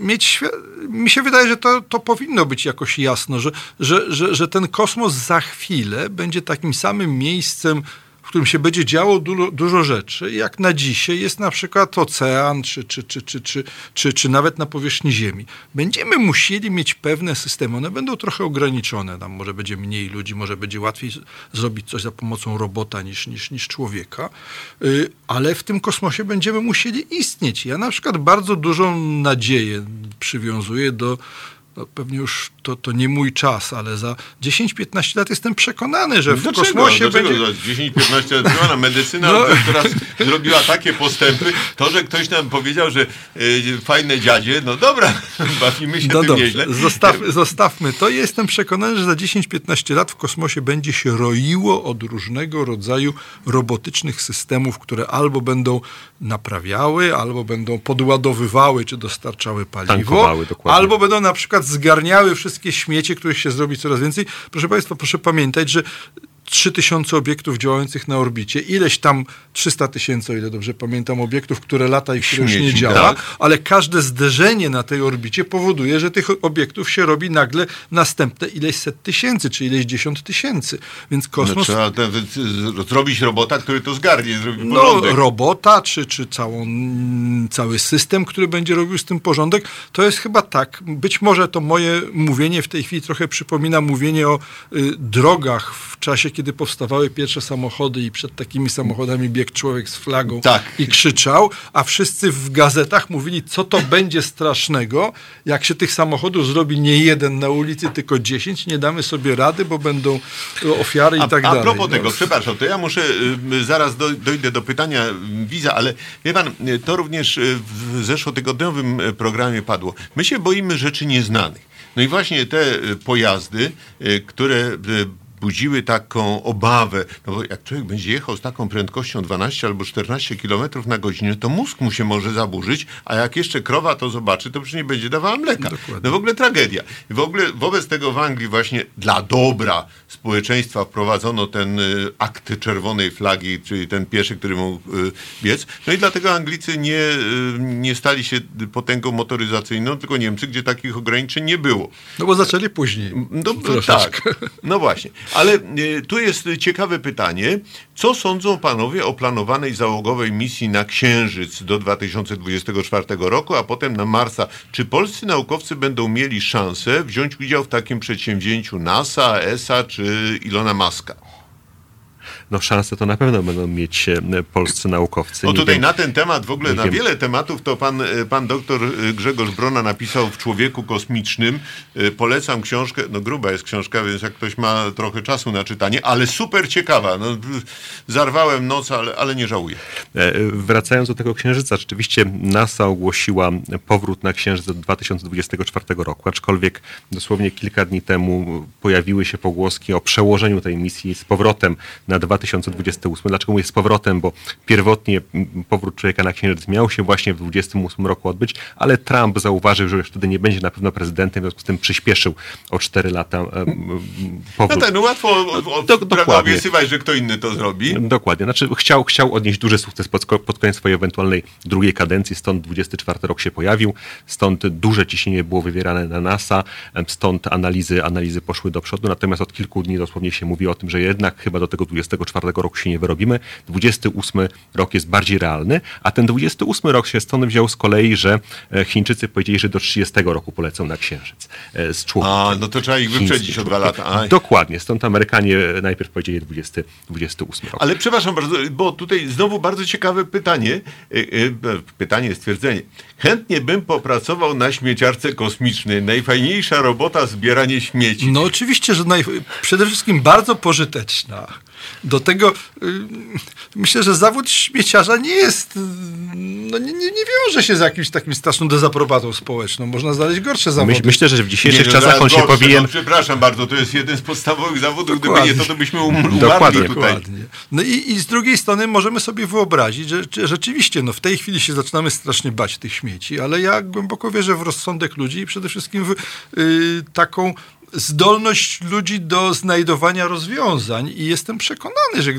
mieć mi się wydaje, że to, to powinno być jakoś jasno, że, że, że, że ten kosmos za chwilę będzie takim samym miejscem, którym się będzie działo dużo, dużo rzeczy, jak na dzisiaj jest na przykład ocean, czy, czy, czy, czy, czy, czy, czy nawet na powierzchni Ziemi. Będziemy musieli mieć pewne systemy, one będą trochę ograniczone, tam może będzie mniej ludzi, może będzie łatwiej zrobić coś za pomocą robota niż, niż, niż człowieka, Y, ale w tym kosmosie będziemy musieli istnieć. Ja na przykład bardzo dużą nadzieję przywiązuję do no pewnie już to, to nie mój czas, ale za 10-15 lat jestem przekonany, że w Dlaczego? kosmosie Dlaczego będzie... za 10-15 lat medycyna No. teraz zrobiła takie postępy. To, że ktoś nam powiedział, że y, fajne dziadzie, no dobra, *laughs* bawimy się No tym dobrze, nieźle. zostaw, zostawmy to. Jestem przekonany, że za 10-15 lat w kosmosie będzie się roiło od różnego rodzaju robotycznych systemów, które albo będą naprawiały, albo będą podładowywały, czy dostarczały paliwo, Tankowały, dokładnie. albo będą na przykład zgarniały wszystkie śmiecie, których się zrobi coraz więcej. Proszę Państwa, proszę pamiętać, że 3000 obiektów działających na orbicie, ileś tam 300 tysięcy, o ile dobrze pamiętam, obiektów, które lata i które już nie działa, tak. ale każde zderzenie na tej orbicie powoduje, że tych obiektów się robi nagle następne ileś set tysięcy, czy ileś dziesiąt tysięcy. Więc No, kosmos, no, trzeba zrobić robota, który to zgarnie, zrobi porządek. robota, czy, czy całą, cały system, który będzie robił z tym porządek, to jest chyba tak. Być może to moje mówienie w tej chwili trochę przypomina mówienie o y, drogach w czasie, kiedy powstawały pierwsze samochody i przed takimi samochodami biegł człowiek z flagą Tak. i krzyczał, a wszyscy w gazetach mówili, co to będzie strasznego, jak się tych samochodów zrobi nie jeden na ulicy, tylko dziesięć, nie damy sobie rady, bo będą y, ofiary i A, tak a dalej. propos No. tego, przepraszam, to ja muszę, y, zaraz do, dojdę do pytania y, Wiza, ale wie pan, y, to również y, w zeszłotygodniowym y, programie padło. My się boimy rzeczy nieznanych. No i właśnie te y, pojazdy, y, które y, budziły taką obawę, no bo jak człowiek będzie jechał z taką prędkością 12 albo 14 km na godzinę, to mózg mu się może zaburzyć, a jak jeszcze krowa to zobaczy, to przecież nie będzie dawała mleka. Dokładnie. No w ogóle tragedia. I w ogóle wobec tego w Anglii właśnie dla dobra społeczeństwa wprowadzono ten y, akt czerwonej flagi, czyli ten pieszy, który mógł y, biec. No i dlatego Anglicy nie, y, nie stali się potęgą motoryzacyjną, tylko Niemcy, gdzie takich ograniczeń nie było. No bo zaczęli później. No, tak, no właśnie. Ale y, tu jest ciekawe pytanie. Co sądzą panowie o planowanej załogowej misji na Księżyc do 2024 roku, a potem na Marsa? Czy polscy naukowcy będą mieli szansę wziąć udział w takim przedsięwzięciu NASA, ESA czy Ilona Maska? No szanse to na pewno będą mieć e, polscy naukowcy. O tutaj wiem- na ten temat, w ogóle na wiem. wiele tematów, to pan, y, pan doktor y, Grzegorz Brona napisał w Człowieku Kosmicznym. Polecam książkę, no gruba jest książka, więc jak ktoś ma trochę czasu na czytanie, ale super ciekawa. No, zarwałem noc, ale, ale nie żałuję. E, Wracając do tego księżyca, rzeczywiście NASA ogłosiła powrót na księżyc do 2024 roku, aczkolwiek dosłownie kilka dni temu pojawiły się pogłoski o przełożeniu tej misji z powrotem na 2028. Dlaczego mówię z powrotem? Bo pierwotnie powrót człowieka na księżyc miał się właśnie w 2028 roku odbyć, ale Trump zauważył, że już wtedy nie będzie na pewno prezydentem, w związku z tym przyspieszył o 4 lata m, No powrót. tak, no łatwo o- o- do- obiecywać, że kto inny to zrobi. Dokładnie. Znaczy chciał, chciał odnieść duży sukces pod, pod koniec swojej ewentualnej drugiej kadencji, stąd 24 rok się pojawił, stąd duże ciśnienie było wywierane na NASA, stąd analizy, analizy poszły do przodu, natomiast od kilku dni dosłownie się mówi o tym, że jednak chyba do tego 24 roku się nie wyrobimy. 28 rok jest bardziej realny, a ten 28 rok się stąd wziął z kolei, że e, Chińczycy powiedzieli, że do 30 roku polecą na Księżyc e, z człowiekiem. A, no to trzeba ich wyprzedzić o dwa lata. Aj. Dokładnie, stąd Amerykanie najpierw powiedzieli 20, 28 rok. Ale przepraszam bardzo, bo tutaj znowu bardzo ciekawe pytanie, y, pytanie, stwierdzenie. Chętnie bym popracował na śmieciarce kosmicznej. Najfajniejsza robota zbieranie śmieci. No oczywiście, że naj... przede wszystkim bardzo pożyteczna. Do tego y, myślę, że zawód śmieciarza nie jest, no nie, nie, nie wiąże się z jakimś takim straszną dezaprobatą społeczną. Można znaleźć gorsze zawody. Myśl, myślę, że w dzisiejszych no, czasach zaraz on się gorsze, powinien. No, przepraszam bardzo, to jest jeden z podstawowych zawodów. Gdyby Dokładnie. nie to, to byśmy um- umarli Dokładnie. tutaj. Dokładnie. No i, i z drugiej strony możemy sobie wyobrazić, że, że rzeczywiście no w tej chwili się zaczynamy strasznie bać tych śmieci, ale ja głęboko wierzę w rozsądek ludzi i przede wszystkim w y, taką zdolność ludzi do znajdowania rozwiązań i jestem przekonany, że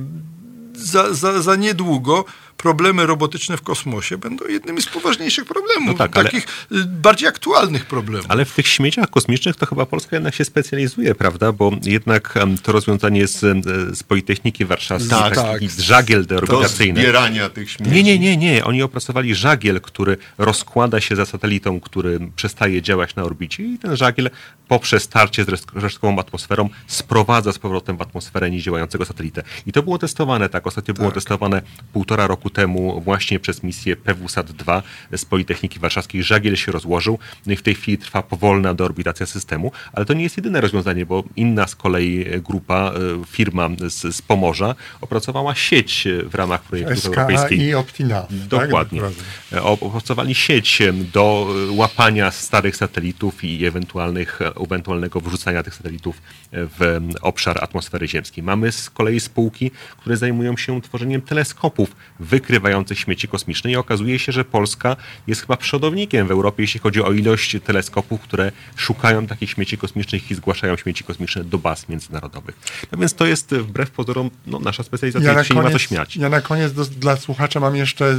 za, za, za niedługo problemy robotyczne w kosmosie będą jednymi z poważniejszych problemów, No tak, ale- takich y, bardziej aktualnych problemów. Ale w tych śmieciach kosmicznych to chyba Polska jednak się specjalizuje, prawda? Bo jednak to rozwiązanie z, em, z Politechniki Warszawskiej, Tak, taki tak. żagiel Do deorganizacyjny. zbierania tych śmieci. Nie, nie, nie, nie. Oni opracowali żagiel, który rozkłada się za satelitą, który przestaje działać na orbicie i ten żagiel poprzez starcie z resztk- resztkową atmosferą sprowadza z powrotem w atmosferę niedziałającego satelitę. I to było testowane, tak. Ostatnio było testowane półtora roku temu właśnie przez misję PWSAT-2 z Politechniki Warszawskiej żagiel się rozłożył. No i w tej chwili trwa powolna deorbitacja systemu, ale to nie jest jedyne rozwiązanie, bo inna z kolei grupa, firma z, z Pomorza opracowała sieć w ramach projektu SKA europejskiej. i Optina. Dokładnie. Tak? Opracowali sieć do łapania starych satelitów i ewentualnych, ewentualnego wrzucania tych satelitów w obszar atmosfery ziemskiej. Mamy z kolei spółki, które zajmują się tworzeniem teleskopów wykrywających śmieci kosmiczne i okazuje się, że Polska jest chyba przodownikiem w Europie, jeśli chodzi o ilość teleskopów, które szukają takich śmieci kosmicznych i zgłaszają śmieci kosmiczne do baz międzynarodowych. No więc to jest wbrew pozorom no, nasza specjalizacja ja i się nie ma co śmiać. Ja na koniec do, dla słuchacza mam jeszcze y,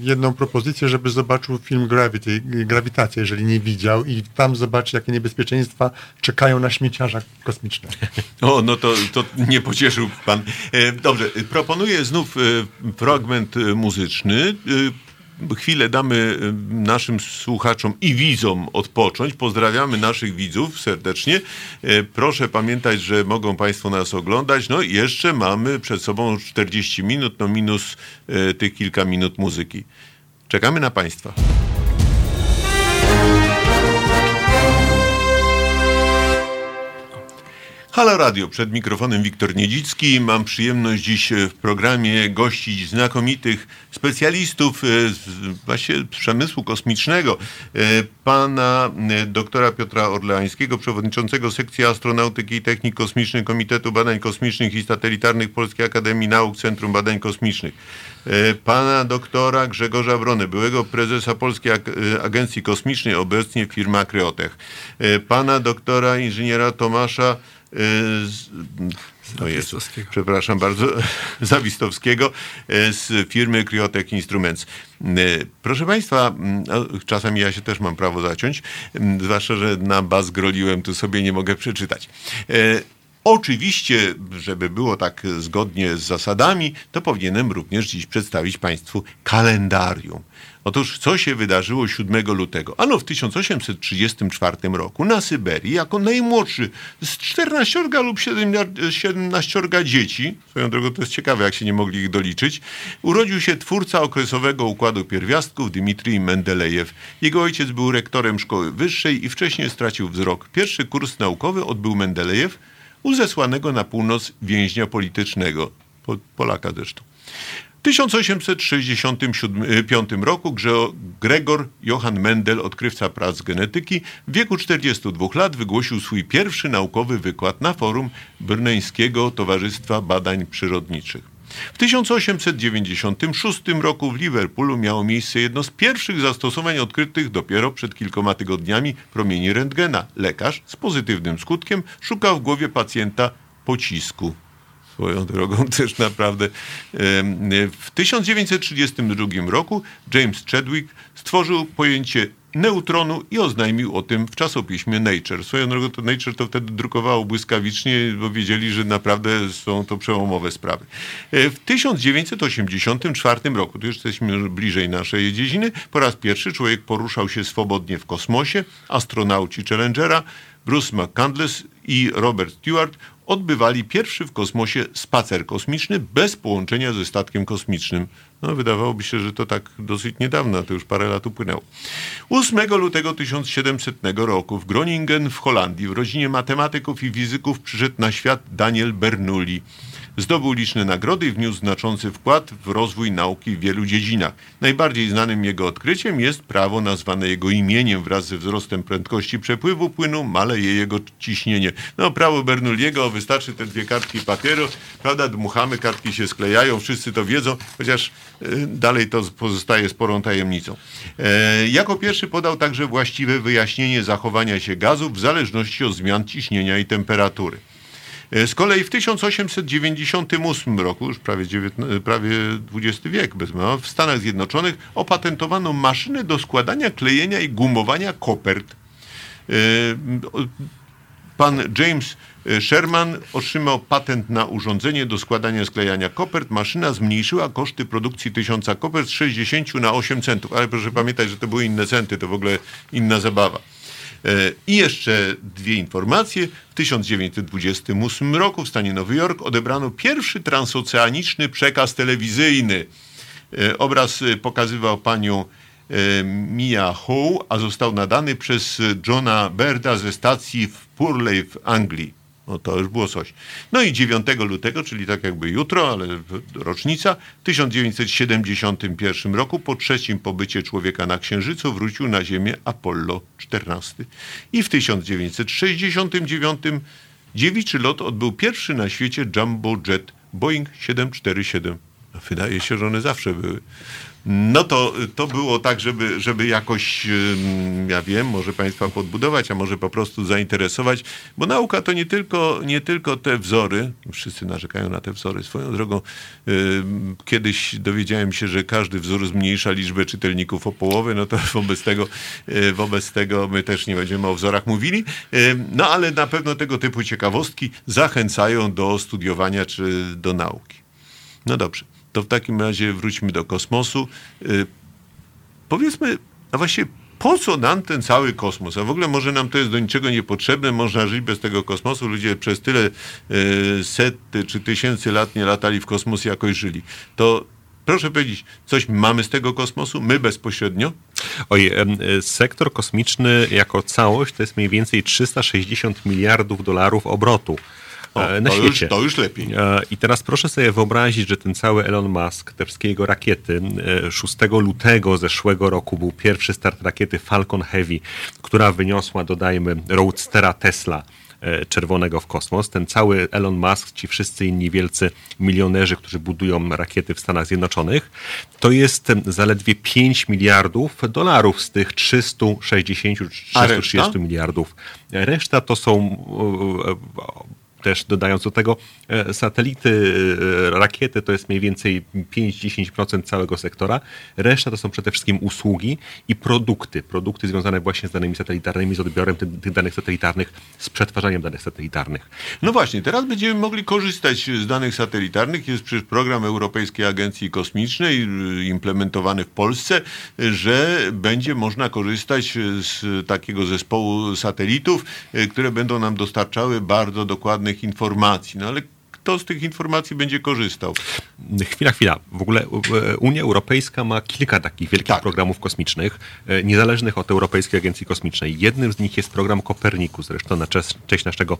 jedną propozycję, żeby zobaczył film Gravity, Grawitacja, jeżeli nie widział i tam zobaczy, jakie niebezpieczeństwa czekają na śmieciarza kosmiczne. *laughs* O, no to, to nie pocieszył pan. E, dobrze, proponuję znów e, fragment muzyczny chwilę damy naszym słuchaczom i widzom odpocząć. Pozdrawiamy naszych widzów serdecznie. Proszę pamiętać, że mogą Państwo nas oglądać. No i jeszcze mamy przed sobą 40 minut, no minus tych kilka minut muzyki. Czekamy na Państwa. Halo Radio, przed mikrofonem Wiktor Niedzicki. Mam przyjemność dziś w programie gościć znakomitych specjalistów z, właśnie z przemysłu kosmicznego. Pana doktora Piotra Orleańskiego, przewodniczącego sekcji astronautyki i technik kosmicznych Komitetu Badań Kosmicznych i Satelitarnych Polskiej Akademii Nauk Centrum Badań Kosmicznych. Pana doktora Grzegorza Wrony, byłego prezesa Polskiej Agencji Kosmicznej, obecnie firma Kryotech. Pana doktora inżyniera Tomasza no jest, przepraszam bardzo, *laughs* Zawistowskiego z firmy Kryotech Instruments. Proszę Państwa, no, czasami ja się też mam prawo zaciąć, zwłaszcza, że na bas groliłem, tu sobie nie mogę przeczytać. Oczywiście, żeby było tak zgodnie z zasadami, to powinienem również dziś przedstawić Państwu kalendarium. Otóż co się wydarzyło 7 lutego? Ano w 1834 roku na Syberii jako najmłodszy z 14 lub 17 dzieci, swoją drogą to jest ciekawe, jak się nie mogli ich doliczyć, urodził się twórca okresowego układu pierwiastków Dmitrij Mendelejew. Jego ojciec był rektorem szkoły wyższej i wcześniej stracił wzrok. Pierwszy kurs naukowy odbył Mendelejew u zesłanego na północ więźnia politycznego, Polaka zresztą. 1865 roku Gregor Johann Mendel, odkrywca prac genetyki, w wieku 42 lat wygłosił swój pierwszy naukowy wykład na forum Brneńskiego Towarzystwa Badań Przyrodniczych. W 1896 roku w Liverpoolu miało miejsce jedno z pierwszych zastosowań odkrytych dopiero przed kilkoma tygodniami promieni rentgena. Lekarz z pozytywnym skutkiem szukał w głowie pacjenta pocisku swoją drogą *laughs* też naprawdę. W 1932 roku James Chadwick stworzył pojęcie neutronu i oznajmił o tym w czasopiśmie Nature. Swoją drogą to Nature to wtedy drukowało błyskawicznie, bo wiedzieli, że naprawdę są to przełomowe sprawy. E, w 1984 roku, tu już jesteśmy bliżej naszej dziedziny, po raz pierwszy człowiek poruszał się swobodnie w kosmosie. Astronauci Challengera Bruce McCandless i Robert Stewart odbywali pierwszy w kosmosie spacer kosmiczny bez połączenia ze statkiem kosmicznym. No, wydawałoby się, że to tak dosyć niedawno, to już parę lat upłynęło. 8 lutego 1700 roku w Groningen w Holandii w rodzinie matematyków i fizyków przyszedł na świat Daniel Bernoulli. Zdobył liczne nagrody i wniósł znaczący wkład w rozwój nauki w wielu dziedzinach. Najbardziej znanym jego odkryciem jest prawo nazwane jego imieniem. Wraz ze wzrostem prędkości przepływu płynu maleje jego ciśnienie. No, prawo Bernoulliego, wystarczy te dwie kartki papieru, prawda, dmuchamy, kartki się sklejają, wszyscy to wiedzą, chociaż y, dalej to pozostaje sporą tajemnicą. E, jako pierwszy podał także właściwe wyjaśnienie zachowania się gazów w zależności od zmian ciśnienia i temperatury. E, z kolei w 1898 roku, już prawie, XIX, prawie XX wiek, bez w Stanach Zjednoczonych opatentowano maszynę do składania, klejenia i gumowania kopert. E, pan James Sherman otrzymał patent na urządzenie do składania sklejania kopert. Maszyna zmniejszyła koszty produkcji tysiąca kopert z 60 na 8 centów. Ale proszę pamiętać, że to były inne centy, to w ogóle inna zabawa. E, I jeszcze dwie informacje. W 1928 roku w stanie Nowy Jork odebrano pierwszy transoceaniczny przekaz telewizyjny. E, Obraz e, pokazywał panią Mia Howe, a został nadany przez Johna Berda ze stacji w Purley w Anglii. No to już było coś. No i 9 lutego, czyli tak jakby jutro, ale rocznica, w 1971 roku po trzecim pobycie człowieka na Księżycu wrócił na Ziemię Apollo 14. I w 1969 dziewiczy lot odbył pierwszy na świecie jumbo jet Boeing 747. No, wydaje się, że one zawsze były. No to, to było tak, żeby, żeby jakoś, ja wiem, może Państwa podbudować, a może po prostu zainteresować, bo nauka to nie tylko, nie tylko te wzory, wszyscy narzekają na te wzory. Swoją drogą, kiedyś dowiedziałem się, że każdy wzór zmniejsza liczbę czytelników o połowę, no to wobec tego, y, wobec tego my też nie będziemy o wzorach mówili, no ale na pewno tego typu ciekawostki zachęcają do studiowania czy do nauki. No dobrze, to w takim razie wróćmy do kosmosu. Y, powiedzmy, a właściwie po co nam ten cały kosmos? A w ogóle może nam to jest do niczego niepotrzebne, można żyć bez tego kosmosu. Ludzie przez tyle y, sety czy tysięcy lat nie latali w kosmos i jakoś żyli. To proszę powiedzieć, coś mamy z tego kosmosu? My bezpośrednio? Oj, e, sektor kosmiczny jako całość to jest mniej więcej 360 miliardów dolarów obrotu. O, e, na to, już, świecie. to już lepiej. E, I teraz proszę sobie wyobrazić, że ten cały Elon Musk, te wszystkie jego rakiety, e, 6 lutego zeszłego roku był pierwszy start rakiety Falcon Heavy, która wyniosła, dodajmy, Roadstera Tesla e, czerwonego w kosmos. Ten cały Elon Musk, ci wszyscy inni wielcy milionerzy, którzy budują rakiety w Stanach Zjednoczonych, to jest zaledwie 5 miliardów dolarów z tych 360 czy A 330 reszta? miliardów. Reszta to są e, e, też dodając do tego e, satelity, e, rakiety to jest mniej więcej 5-10% całego sektora. Reszta to są przede wszystkim usługi i produkty. Produkty związane właśnie z danymi satelitarnymi, z odbiorem ty- tych danych satelitarnych, z przetwarzaniem danych satelitarnych. No właśnie, teraz będziemy mogli korzystać z danych satelitarnych. Jest przecież program Europejskiej Agencji Kosmicznej y, implementowany w Polsce, że będzie można korzystać z takiego zespołu satelitów, które będą nam dostarczały bardzo dokładnych informacji. No ale kto z tych informacji będzie korzystał? Chwila, chwila. W ogóle e, Unia Europejska ma kilka takich wielkich Tak. programów kosmicznych, e, niezależnych od Europejskiej Agencji Kosmicznej. Jednym z nich jest program Kopernikus, zresztą na cześć, naszego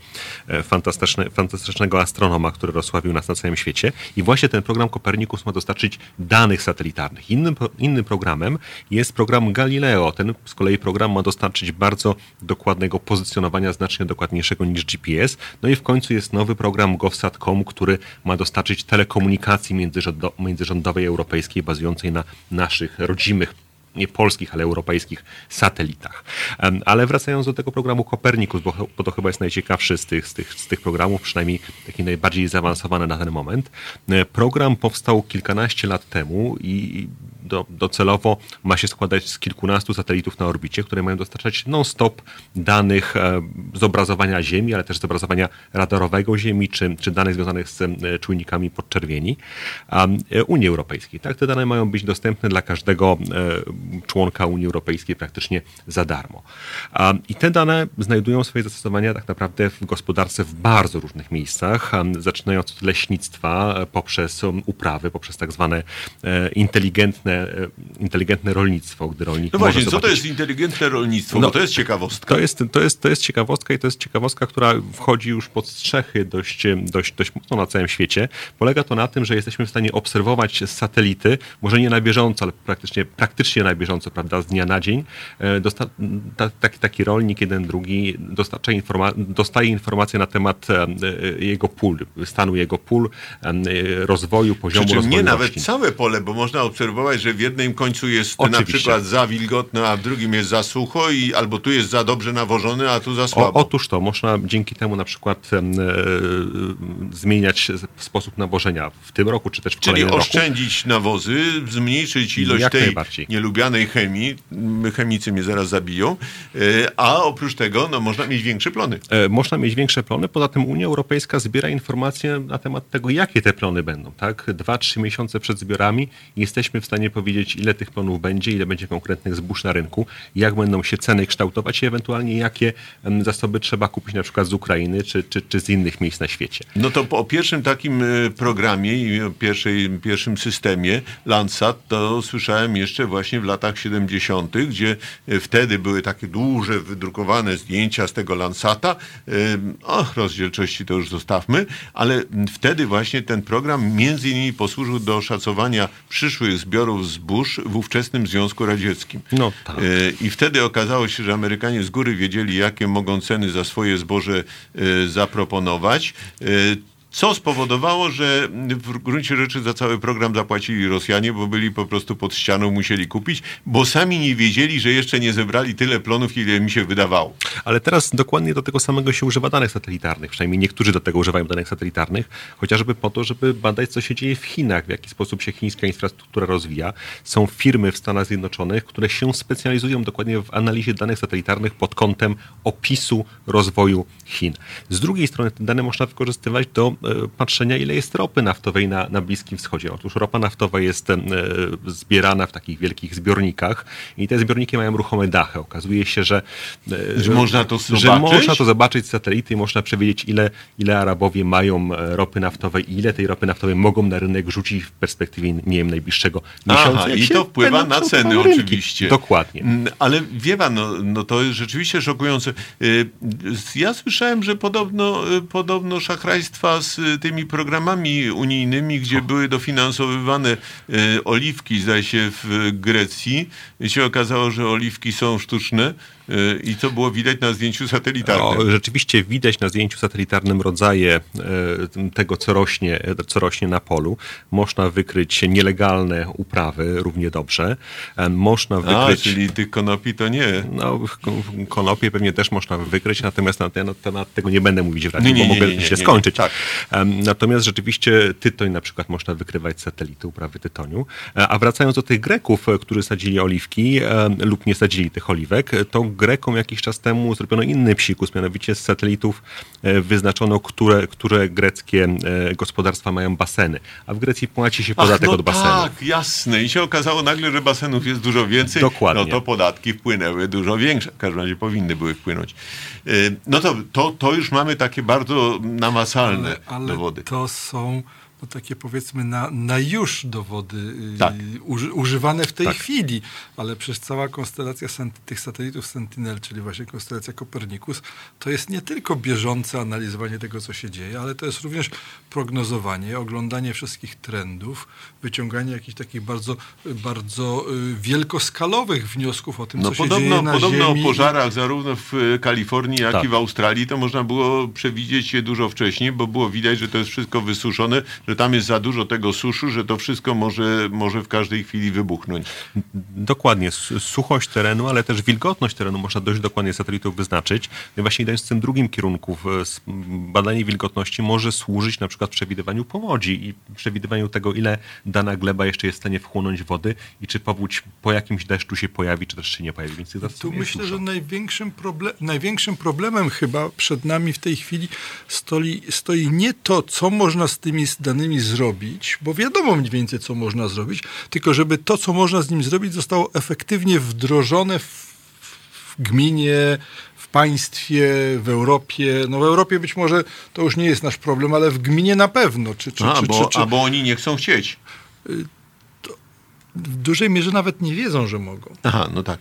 e, fantastyczne, fantastycznego astronoma, który rozsławił nas na całym świecie. I właśnie ten program Kopernikus ma dostarczyć danych satelitarnych. Innym, innym programem jest program Galileo. Ten z kolei program ma dostarczyć bardzo dokładnego pozycjonowania, znacznie dokładniejszego niż GPS. No i w końcu jest nowy program GovSatCom, który ma dostarczyć telekomunikacji międzyrządo- międzyrządowej europejskiej bazującej na naszych rodzimych nie polskich, ale europejskich satelitach. Ale wracając do tego programu Kopernikus, bo, bo to chyba jest najciekawszy z tych, z, tych, z tych programów, przynajmniej taki najbardziej zaawansowany na ten moment. E, Program powstał kilkanaście lat temu i do, docelowo ma się składać z kilkunastu satelitów na orbicie, które mają dostarczać non-stop danych e, zobrazowania Ziemi, ale też zobrazowania radarowego Ziemi, czy, czy danych związanych z e, czujnikami podczerwieni um, e, Unii Europejskiej. Tak, te dane mają być dostępne dla każdego członka Unii Europejskiej praktycznie za darmo. Um, I te dane znajdują swoje zastosowania tak naprawdę w gospodarce w bardzo różnych miejscach, um, zaczynając od leśnictwa, poprzez uprawy, poprzez tak zwane inteligentne, inteligentne rolnictwo, gdy rolnik No właśnie, co to jest inteligentne rolnictwo? No, bo to jest ciekawostka. to jest, to, jest, to jest ciekawostka i to jest ciekawostka, która wchodzi już pod strzechy dość, dość, dość mocno na całym świecie. Polega to na tym, że jesteśmy w stanie obserwować z satelity, może nie na bieżąco, ale praktycznie, praktycznie na bieżąco, prawda, z dnia na dzień. E, Dosta, ta, taki, taki rolnik, jeden, drugi, dostarcza informa- dostaje informacje na temat e, e, jego pól, stanu jego pól, e, rozwoju, poziomu Przy czym nie nawet całe pole, bo można obserwować, że w jednym końcu jest na Oczywiście. przykład za wilgotne, a w drugim jest za sucho, i albo tu jest za dobrze nawożone, a tu za O, słabo. otóż to, można dzięki temu na przykład e, zmieniać sposób nawożenia w tym roku, czy też w Czyli kolejnym roku. oszczędzić nawozy, zmniejszyć ilość Jak tej nielubianej chemii, chemicy mnie zaraz zabiją, e, a oprócz tego no, można mieć większe plony. E, Można mieć większe plony, poza tym Unia Europejska zbiera informacje na temat tego, jakie te plony będą. Tak? Dwa, trzy miesiące przed zbiorami jesteśmy w stanie powiedzieć, ile tych plonów będzie, ile będzie konkretnych zbóż na rynku, jak będą się ceny kształtować i ewentualnie jakie zasoby trzeba kupić na przykład z Ukrainy czy, czy, czy z innych miejsc na świecie. No to o pierwszym takim e, programie i o pierwszej, pierwszym systemie Landsat to słyszałem jeszcze właśnie w latach 70., gdzie e, wtedy były takie duże, wydrukowane zdjęcia z tego Landsata. E, O, rozdzielczości to już zostawmy, ale wtedy właśnie ten program między innymi posłużył do szacowania przyszłych zbiorów zbóż w ówczesnym Związku Radzieckim. No tak. E, I wtedy okazało się, że Amerykanie z góry wiedzieli, jakie mogą ceny za swoje zboże e, zaproponować. Co spowodowało, że w gruncie rzeczy za cały program zapłacili Rosjanie, bo byli po prostu pod ścianą, musieli kupić, bo sami nie wiedzieli, że jeszcze nie zebrali tyle plonów, ile mi się wydawało. Ale teraz dokładnie do tego samego się używa danych satelitarnych. Przynajmniej niektórzy do tego używają danych satelitarnych, chociażby po to, żeby badać, co się dzieje w Chinach, w jaki sposób się chińska infrastruktura rozwija. Są firmy w Stanach Zjednoczonych, które się specjalizują dokładnie w analizie danych satelitarnych pod kątem opisu rozwoju Chin. Z drugiej strony te dane można wykorzystywać do patrzenia, ile jest ropy naftowej na, na Bliskim Wschodzie. Otóż ropa naftowa jest e, zbierana w takich wielkich zbiornikach i te zbiorniki mają ruchome dachy. Okazuje się, że, e, Że można to że zobaczyć? można to zobaczyć z satelity i można przewidzieć, ile, ile Arabowie mają e, ropy naftowej i ile tej ropy naftowej mogą na rynek rzucić w perspektywie, nie wiem, najbliższego miesiąca. Aha, i to wpływa na ceny oczywiście. Dokładnie. Mm, Ale wie pan, no, no to jest rzeczywiście szokujące. Y, Ja słyszałem, że podobno, y, podobno szachrajstwa z y, tymi programami unijnymi, gdzie były dofinansowywane y, oliwki, zdaje się, w Grecji. I się okazało, że oliwki są sztuczne i to było widać na zdjęciu satelitarnym. O, rzeczywiście widać na zdjęciu satelitarnym rodzaje e, tego, co rośnie, co rośnie na polu. Można wykryć nielegalne uprawy równie dobrze. E, Można A, wykryć... czyli tych konopi to nie. No, konopie pewnie też można wykryć, natomiast na ten temat tego nie będę mówić w radiu, Nie, nie, bo mogę nie, źle skończyć. Tak. Natomiast rzeczywiście tytoń na przykład można wykrywać z satelity, uprawy tytoniu. E, A wracając do tych Greków, e, którzy sadzili oliwki e, lub nie sadzili tych oliwek, e, to Grekom jakiś czas temu zrobiono inny psikus, mianowicie z satelitów e, wyznaczono, które, które greckie e, gospodarstwa mają baseny. A w Grecji płaci się podatek Ach, no od basenu. Tak, jasne. I się okazało nagle, że basenów jest dużo więcej. Dokładnie. No to podatki wpłynęły dużo większe. W każdym razie powinny były wpłynąć. Y, No to, to, to już mamy takie bardzo namacalne ale, ale dowody. to są no, takie powiedzmy na, na już dowody y, Tak. uży, używane w tej Tak. chwili, ale przez cała konstelacja tych satelitów Sentinel, czyli właśnie konstelacja Kopernikus, to jest nie tylko bieżące analizowanie tego, co się dzieje, ale to jest również prognozowanie, oglądanie wszystkich trendów, wyciąganie jakichś takich bardzo, bardzo y, wielkoskalowych wniosków o tym, No co się podobno, dzieje na podobno Ziemi. o pożarach zarówno w y, Kalifornii, jak Tak. i w Australii to można było przewidzieć je dużo wcześniej, bo było widać, że to jest wszystko wysuszone, że tam jest za dużo tego suszu, że to wszystko może, może w każdej chwili wybuchnąć. Dokładnie, suchość terenu, ale też wilgotność terenu można dość dokładnie satelitów wyznaczyć. No i właśnie idąc w tym drugim kierunku, badanie wilgotności może służyć na przykład przewidywaniu powodzi i przewidywaniu tego, ile dana gleba jeszcze jest w stanie wchłonąć wody i czy powódź po jakimś deszczu się pojawi, czy też się nie pojawi. Więc Tu myślę, dużo. że największym, proble- największym problemem chyba przed nami w tej chwili stoi, stoi nie to, co można z tymi danymi zrobić, bo wiadomo mniej więcej, co można zrobić, tylko żeby to, co można z nim zrobić, zostało efektywnie wdrożone w, w gminie, w państwie, w Europie. No w Europie być może to już nie jest nasz problem, ale w gminie na pewno. Czy, czy, A, czy, bo, czy, czy, a bo oni nie chcą chcieć. w dużej mierze nawet nie wiedzą, że mogą. Aha, no tak.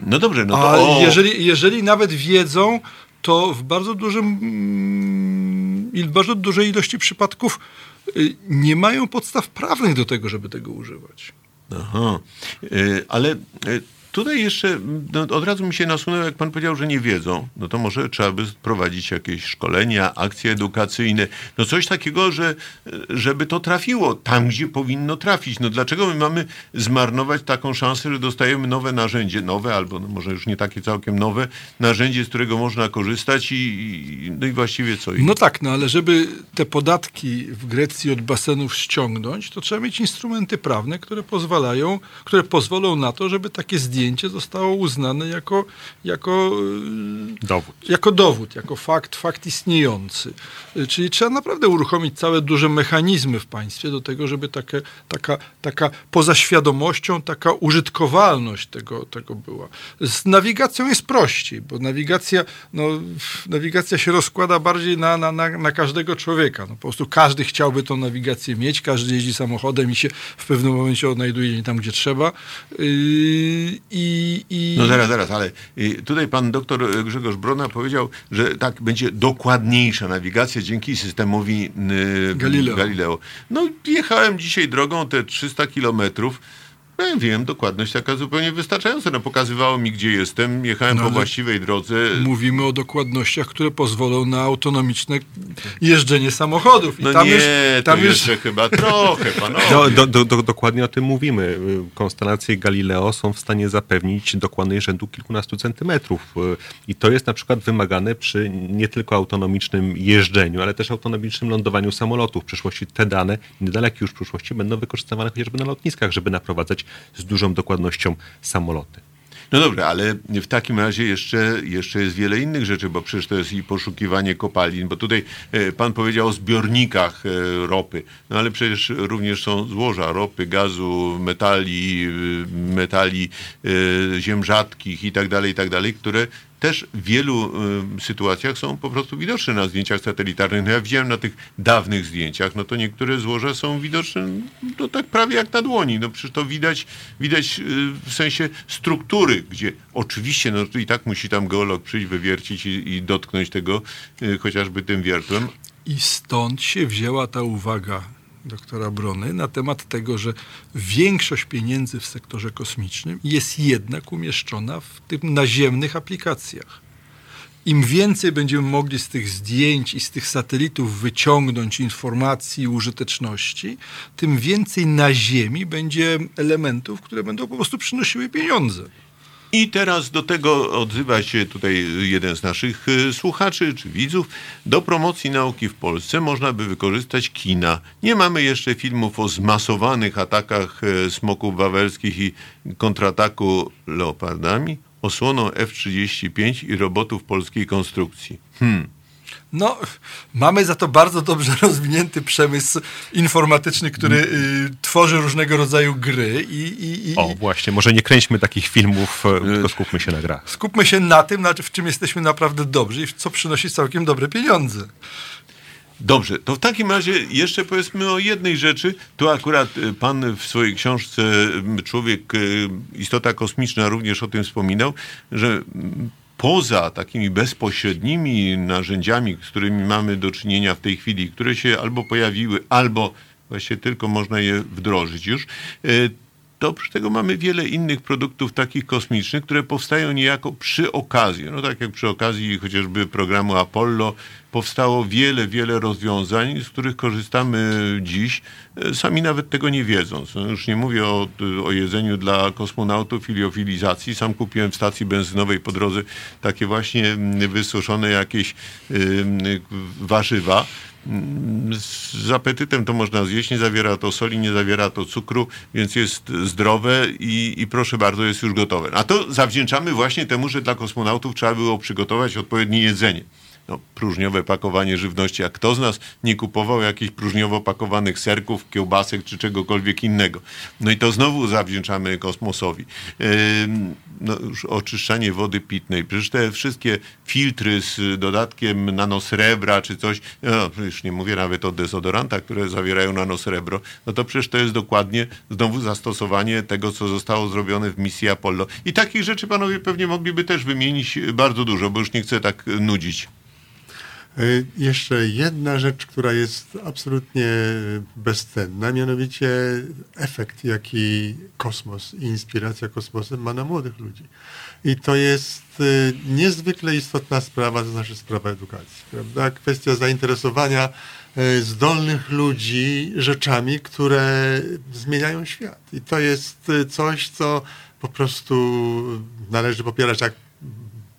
No dobrze, no to... A o- jeżeli, jeżeli nawet wiedzą, to w bardzo dużym mm, i w bardzo dużej ilości przypadków y, nie mają podstaw prawnych do tego, żeby tego używać. Aha. Y, Ale y, tutaj jeszcze no, od razu mi się nasunęło, jak pan powiedział, że nie wiedzą, no to może trzeba by prowadzić jakieś szkolenia, akcje edukacyjne, no coś takiego, że żeby to trafiło tam, gdzie powinno trafić. No dlaczego my mamy zmarnować taką szansę, że dostajemy nowe narzędzie, nowe albo no, może już nie takie całkiem nowe, narzędzie, z którego można korzystać i, i no i właściwie co? No tak, no ale żeby te podatki w Grecji od basenów ściągnąć, to trzeba mieć instrumenty prawne, które pozwalają, które pozwolą na to, żeby takie zdjęcia zdjęcie zostało uznane jako, jako, y, Dowód. jako dowód, jako fakt, fakt istniejący. Y, Czyli trzeba naprawdę uruchomić całe duże mechanizmy w państwie do tego, żeby takie, taka, taka poza świadomością, taka użytkowalność tego, tego była. Z nawigacją jest prościej, bo nawigacja, no, nawigacja się rozkłada bardziej na, na, na, na każdego człowieka. No, po prostu każdy chciałby tą nawigację mieć, każdy jeździ samochodem i się w pewnym momencie odnajduje nie tam, gdzie trzeba. Yy, i, i... No zaraz, zaraz, ale y, tutaj pan doktor Grzegorz Brona powiedział, że tak będzie dokładniejsza nawigacja dzięki systemowi y, Galileo. Galileo. No jechałem dzisiaj drogą te 300 kilometrów. Ja wiem, dokładność taka zupełnie wystarczająca. No, pokazywało mi, gdzie jestem, jechałem No, po właściwej drodze. Mówimy o dokładnościach, które pozwolą na autonomiczne jeżdżenie samochodów. I No tam nie, już, to tam już jeszcze chyba trochę, *laughs* panowie. Do, do, do, do, dokładnie o tym mówimy. Konstelacje Galileo są w stanie zapewnić dokładność rzędu kilkunastu centymetrów. Y, I to jest na przykład wymagane przy nie tylko autonomicznym jeżdżeniu, ale też autonomicznym lądowaniu samolotów. W przyszłości te dane, niedalekiej już w przyszłości, będą wykorzystywane chociażby na lotniskach, żeby naprowadzać z dużą dokładnością samoloty. No dobra, ale w takim razie jeszcze, jeszcze jest wiele innych rzeczy, bo przecież to jest i poszukiwanie kopalin, bo tutaj e, pan powiedział o zbiornikach e, ropy, no ale przecież również są złoża ropy, gazu, metali, e, metali ziem rzadkich i tak dalej, i tak dalej, które też w wielu e, sytuacjach są po prostu widoczne na zdjęciach satelitarnych. No ja widziałem na tych dawnych zdjęciach, no to niektóre złoża są widoczne no tak prawie jak na dłoni. No przecież to widać, widać e, w sensie struktury, gdzie oczywiście no i tak musi tam geolog przyjść, wywiercić i, i dotknąć tego e, chociażby tym wiertłem. I stąd się wzięła ta uwaga doktora Brony na temat tego, że większość pieniędzy w sektorze kosmicznym jest jednak umieszczona w tym naziemnych aplikacjach. Im więcej będziemy mogli z tych zdjęć i z tych satelitów wyciągnąć informacji i użyteczności, tym więcej na Ziemi będzie elementów, które będą po prostu przynosiły pieniądze. I teraz do tego odzywa się tutaj jeden z naszych e, słuchaczy czy widzów. Do promocji nauki w Polsce można by wykorzystać kina. Nie mamy jeszcze filmów o zmasowanych atakach e, smoków wawelskich i kontrataku leopardami, osłoną F-35 i robotów polskiej konstrukcji. Hmm. No, mamy za to bardzo dobrze *laughs* rozwinięty przemysł informatyczny, który y, tworzy różnego rodzaju gry i, i, i O, właśnie, może nie kręćmy takich filmów, e, tylko skupmy się na grach. skupmy się na tym, na, w czym jesteśmy naprawdę dobrzy i w co przynosi całkiem dobre pieniądze. Dobrze, to w takim razie jeszcze powiedzmy o jednej rzeczy. Tu akurat y, pan w swojej książce Człowiek, y, istota kosmiczna również o tym wspominał, że poza takimi bezpośrednimi narzędziami, z którymi mamy do czynienia w tej chwili, które się albo pojawiły, albo właściwie tylko można je wdrożyć już, y, to oprócz tego mamy wiele innych produktów takich kosmicznych, które powstają niejako przy okazji. No tak jak przy okazji chociażby programu Apollo powstało wiele, wiele rozwiązań, z których korzystamy dziś, e, sami nawet tego nie wiedząc. No już nie mówię o, o jedzeniu dla kosmonautów i. Sam kupiłem w stacji benzynowej po drodze takie właśnie mm, wysuszone jakieś ym, warzywa. Mm, Z apetytem to można zjeść, nie zawiera to soli, nie zawiera to cukru, więc jest zdrowe i, i proszę bardzo, jest już gotowe. A to zawdzięczamy właśnie temu, że dla kosmonautów trzeba było przygotować odpowiednie jedzenie. No, próżniowe pakowanie żywności, a kto z nas nie kupował jakichś próżniowo pakowanych serków, kiełbasek czy czegokolwiek innego. No i to znowu zawdzięczamy kosmosowi. Ym, no, oczyszczanie wody pitnej, przecież te wszystkie filtry z dodatkiem nanosrebra czy coś, no, już nie mówię nawet o dezodorantach, które zawierają nanosrebro, no to przecież to jest dokładnie znowu zastosowanie tego, co zostało zrobione w misji Apollo. I takich rzeczy panowie pewnie mogliby też wymienić bardzo dużo, bo już nie chcę tak nudzić. Y, Jeszcze jedna rzecz, która jest absolutnie bezcenna, mianowicie efekt, jaki kosmos i inspiracja kosmosem ma na młodych ludzi. I to jest y, niezwykle istotna sprawa, to znaczy sprawa edukacji. Prawda? Kwestia zainteresowania y, zdolnych ludzi rzeczami, które zmieniają świat. I to jest y, coś, co po prostu należy popierać jak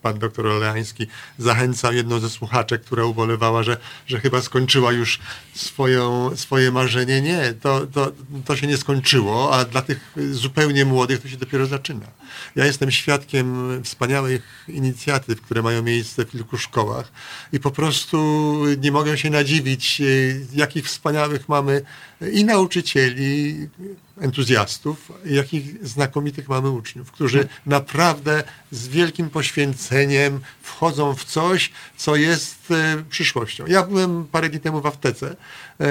pan doktor Oleański zachęcał jedną ze słuchaczek, która ubolewała, że, że chyba skończyła już swoją, swoje marzenie. Nie, to, to, to się nie skończyło, a dla tych zupełnie młodych to się dopiero zaczyna. Ja jestem świadkiem wspaniałych inicjatyw, które mają miejsce w kilku szkołach i po prostu nie mogę się nadziwić, jakich wspaniałych mamy i nauczycieli, entuzjastów, jakich znakomitych mamy uczniów, którzy naprawdę z wielkim poświęceniem wchodzą w coś, co jest e, przyszłością. Ja byłem parę dni temu w aptece, e,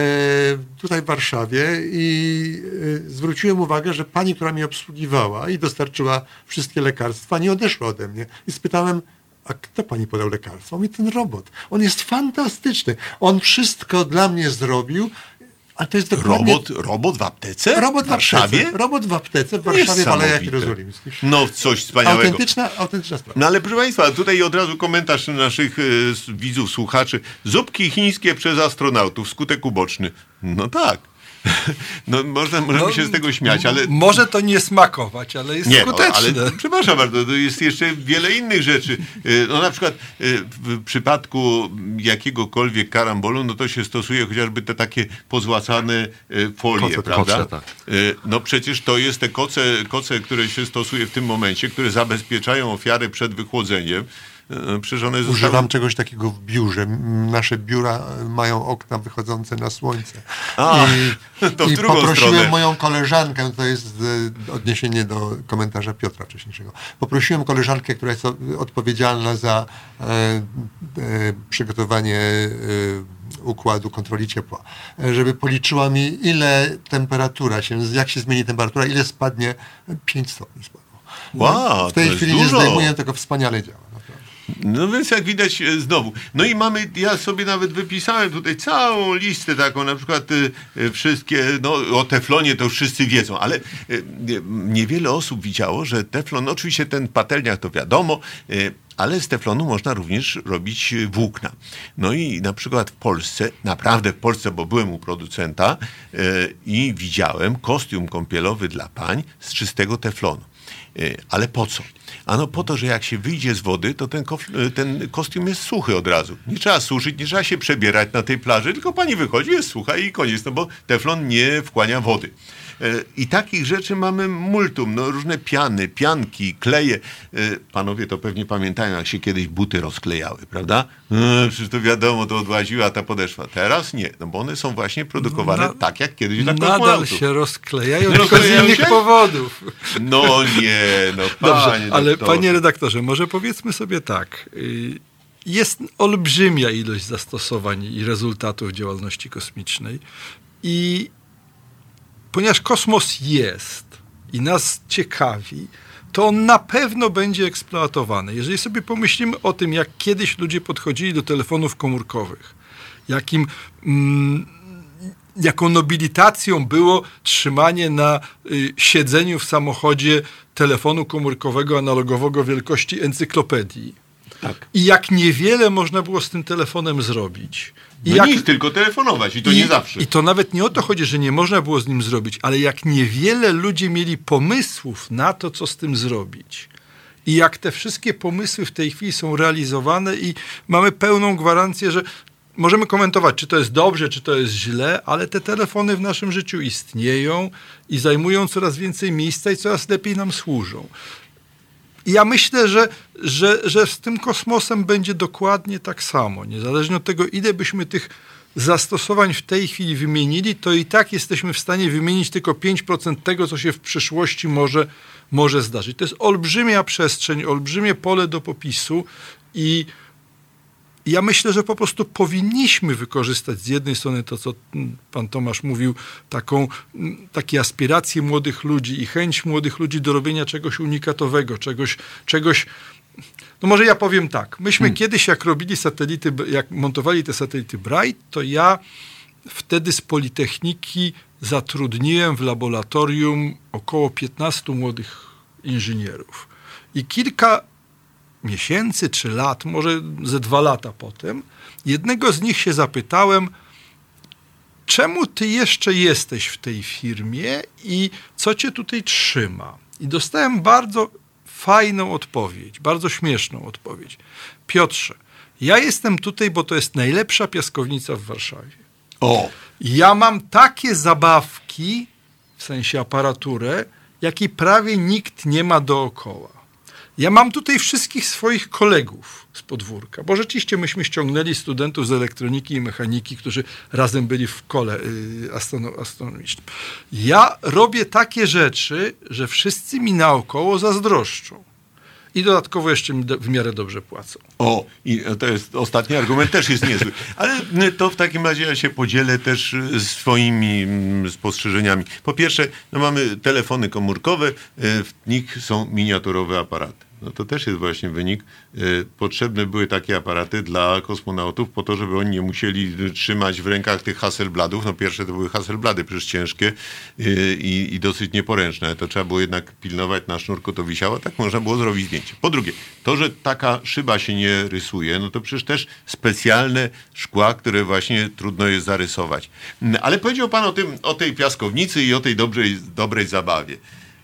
tutaj w Warszawie i e, zwróciłem uwagę, że pani, która mnie obsługiwała i dostarczyła wszystkie lekarstwa, nie odeszła ode mnie. I spytałem, a kto pani podał lekarstwo? Mówi ten robot. On jest fantastyczny. On wszystko dla mnie zrobił. A to jest dokładnie... Robot, robot w aptece? Robot w Warszawie? aptece. Robot w aptece w Warszawie w Alejach. Jerozolimskich. No, coś wspaniałego. Autentyczna, autentyczna sprawa. No ale proszę Państwa, tutaj od razu komentarz naszych s- widzów, słuchaczy. Zupki chińskie przez astronautów, skutek uboczny. No tak. *laughs* No można, możemy No, się z tego śmiać, ale... Może to nie smakować, ale jest Nie, no, skuteczne. ale przepraszam bardzo, to jest jeszcze wiele innych rzeczy. E, No na przykład e, w przypadku jakiegokolwiek karambolu, no to się stosuje chociażby te takie pozłacane e, folie, Koce, prawda? koce, tak. No przecież to jest te koce, koce, które się stosuje w tym momencie, które zabezpieczają ofiary przed wychłodzeniem. E, zostały... Używam czegoś takiego w biurze. Nasze biura mają okna wychodzące na słońce. A, *laughs* to w i drugą poprosiłem stronę. moją koleżankę, to jest e, odniesienie do komentarza Piotra wcześniejszego. Poprosiłem koleżankę, która jest odpowiedzialna za e, e, przygotowanie e, układu kontroli ciepła, e, żeby policzyła mi, ile temperatura się, jak się zmieni temperatura, ile spadnie, 5 stopni spadło. Wow, w tej chwili nie zdejmuję, tego wspaniale działa. No więc jak widać e, znowu. No i mamy, ja sobie nawet wypisałem tutaj całą listę taką, na przykład e, e, wszystkie, no o teflonie to już wszyscy wiedzą, ale nie- niewiele osób widziało, że teflon, oczywiście ten patelniak to wiadomo, e, ale z teflonu można również robić e, włókna. No i na przykład w Polsce, naprawdę w Polsce, bo byłem u producenta e, i widziałem kostium kąpielowy dla pań z czystego teflonu. E, Ale po co? Ano po to, że jak się wyjdzie z wody, to ten, kof- ten kostium jest suchy od razu. Nie trzeba suszyć, nie trzeba się przebierać na tej plaży, tylko pani wychodzi, jest sucha i koniec, no bo teflon nie wchłania wody. E, I takich rzeczy mamy multum, no różne piany, pianki, kleje. E, Panowie to pewnie pamiętają, jak się kiedyś buty rozklejały, prawda? E, Przecież to wiadomo, to odłaziła ta podeszwa. Teraz nie, no bo one są właśnie produkowane tak, jak kiedyś dla Nadal kosmonautów. się rozklejają, tylko z innych się? powodów. No nie, no Dobrze, panie ale doktorze. panie redaktorze, może powiedzmy sobie tak. y, Jest olbrzymia ilość zastosowań i rezultatów działalności kosmicznej i ponieważ kosmos jest i nas ciekawi, to on na pewno będzie eksploatowany. Jeżeli sobie pomyślimy o tym, jak kiedyś ludzie podchodzili do telefonów komórkowych, jakim mm, jaką nobilitacją było trzymanie na y, siedzeniu w samochodzie telefonu komórkowego analogowego wielkości encyklopedii. Tak. I jak niewiele można było z tym telefonem zrobić. I No jak, nic, tylko telefonować i to nie zawsze. I to nawet nie o to chodzi, że nie można było z nim zrobić, ale jak niewiele ludzie mieli pomysłów na to, co z tym zrobić. I jak te wszystkie pomysły w tej chwili są realizowane i mamy pełną gwarancję, że możemy komentować, czy to jest dobrze, czy to jest źle, ale te telefony w naszym życiu istnieją i zajmują coraz więcej miejsca i coraz lepiej nam służą. I ja myślę, że, że, że z tym kosmosem będzie dokładnie tak samo. Niezależnie od tego, ile byśmy tych zastosowań w tej chwili wymienili, to i tak jesteśmy w stanie wymienić tylko 5% tego, co się w przyszłości może, może zdarzyć. To jest olbrzymia przestrzeń, olbrzymie pole do popisu i ja myślę, że po prostu powinniśmy wykorzystać z jednej strony to, co pan Tomasz mówił, taką, takie aspiracje młodych ludzi i chęć młodych ludzi do robienia czegoś unikatowego, czegoś, czegoś no może ja powiem tak. Myśmy kiedyś, jak robili satelity, jak montowali te satelity Bright, to ja wtedy z Politechniki zatrudniłem w laboratorium około 15 młodych inżynierów. I kilka miesięcy czy lat, może ze dwa lata potem, jednego z nich się zapytałem, czemu ty jeszcze jesteś w tej firmie i co cię tutaj trzyma? I dostałem bardzo fajną odpowiedź, bardzo śmieszną odpowiedź. Piotrze, ja jestem tutaj, bo to jest najlepsza piaskownica w Warszawie. O, Ja mam takie zabawki, w sensie aparaturę, jakiej prawie nikt nie ma dookoła. Ja mam tutaj wszystkich swoich kolegów z podwórka, bo rzeczywiście myśmy ściągnęli studentów z elektroniki i mechaniki, którzy razem byli w kole y, astrono- astronomicznym. Ja robię takie rzeczy, że wszyscy mi naokoło zazdroszczą. I dodatkowo jeszcze w miarę dobrze płacą. O, i to jest ostatni argument, też jest niezły. Ale to w takim razie ja się podzielę też swoimi mm, spostrzeżeniami. Po pierwsze, no mamy telefony komórkowe, y, w nich są miniaturowe aparaty. No to też jest właśnie wynik. Y, Potrzebne były takie aparaty dla kosmonautów po to, żeby oni nie musieli trzymać w rękach tych Hasselbladów. No pierwsze to były Hasselblady, przecież ciężkie y, i, i dosyć nieporęczne. To trzeba było jednak pilnować na sznurku, to wisiało. Tak można było zrobić zdjęcie. Po drugie, to, że taka szyba się nie rysuje, no to przecież też specjalne szkła, które właśnie trudno jest zarysować. Ale powiedział pan o, tym, o tej piaskownicy i o tej dobrej, dobrej zabawie.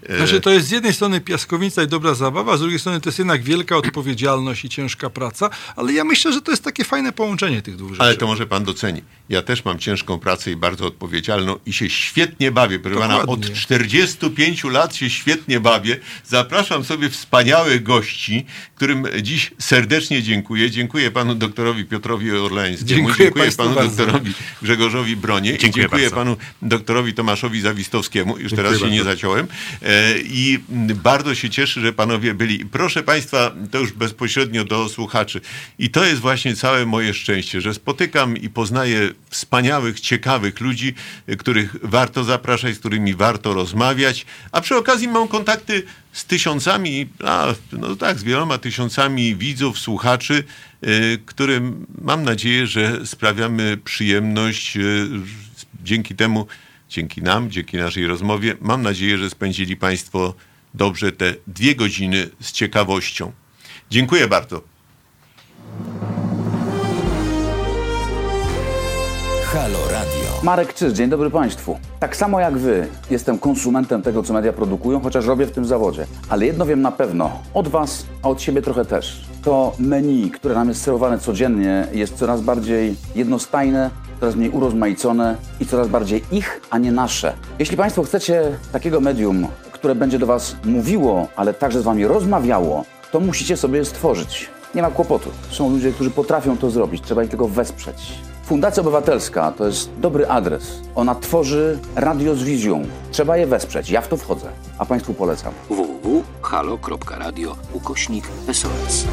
E, Znaczy, to jest z jednej strony piaskownica i dobra zabawa, z drugiej strony to jest jednak wielka odpowiedzialność i ciężka praca, ale ja myślę, że to jest takie fajne połączenie tych dwóch rzeczy. Ale to może pan doceni. Ja też mam ciężką pracę i bardzo odpowiedzialną i się świetnie bawię. Proszę pana, od Dokładnie. 45 lat się świetnie bawię. Zapraszam sobie wspaniałych gości, którym dziś serdecznie dziękuję. Dziękuję panu doktorowi Piotrowi Orleńskiemu. Dziękuję państwu panu bardzo. doktorowi Grzegorzowi Bronie. Dziękuję dziękuję bardzo. panu doktorowi Tomaszowi Zawistowskiemu. Już teraz się nie zaciąłem. E, I bardzo się cieszę, że panowie byli. Proszę państwa, to już bezpośrednio do słuchaczy. I to jest właśnie całe moje szczęście, że spotykam i poznaję wspaniałych, ciekawych ludzi, y, których warto zapraszać, z którymi warto rozmawiać. A przy okazji mam kontakty z tysiącami, a, no tak, z wieloma tysiącami widzów, słuchaczy, y, którym mam nadzieję, że sprawiamy przyjemność dzięki temu, dzięki nam, dzięki naszej rozmowie. Mam nadzieję, że spędzili Państwo dobrze te dwie godziny z ciekawością. Dziękuję bardzo. Halo Radio. Marek Czyż, dzień dobry Państwu. Tak samo jak Wy, jestem konsumentem tego, co media produkują, chociaż robię w tym zawodzie. Ale jedno wiem na pewno, od Was, a od siebie trochę też. To menu, które nam jest serwowane codziennie, jest coraz bardziej jednostajne, coraz mniej urozmaicone i coraz bardziej ich, a nie nasze. Jeśli Państwo chcecie takiego medium, które będzie do Was mówiło, ale także z Wami rozmawiało, to musicie sobie stworzyć. Nie ma kłopotu. Są ludzie, którzy potrafią to zrobić, trzeba ich tylko wesprzeć. Fundacja Obywatelska to jest dobry adres. Ona tworzy radio z wizją. Trzeba je wesprzeć. Ja w to wchodzę, a Państwu polecam. www.halo.radio ukośnik SOS.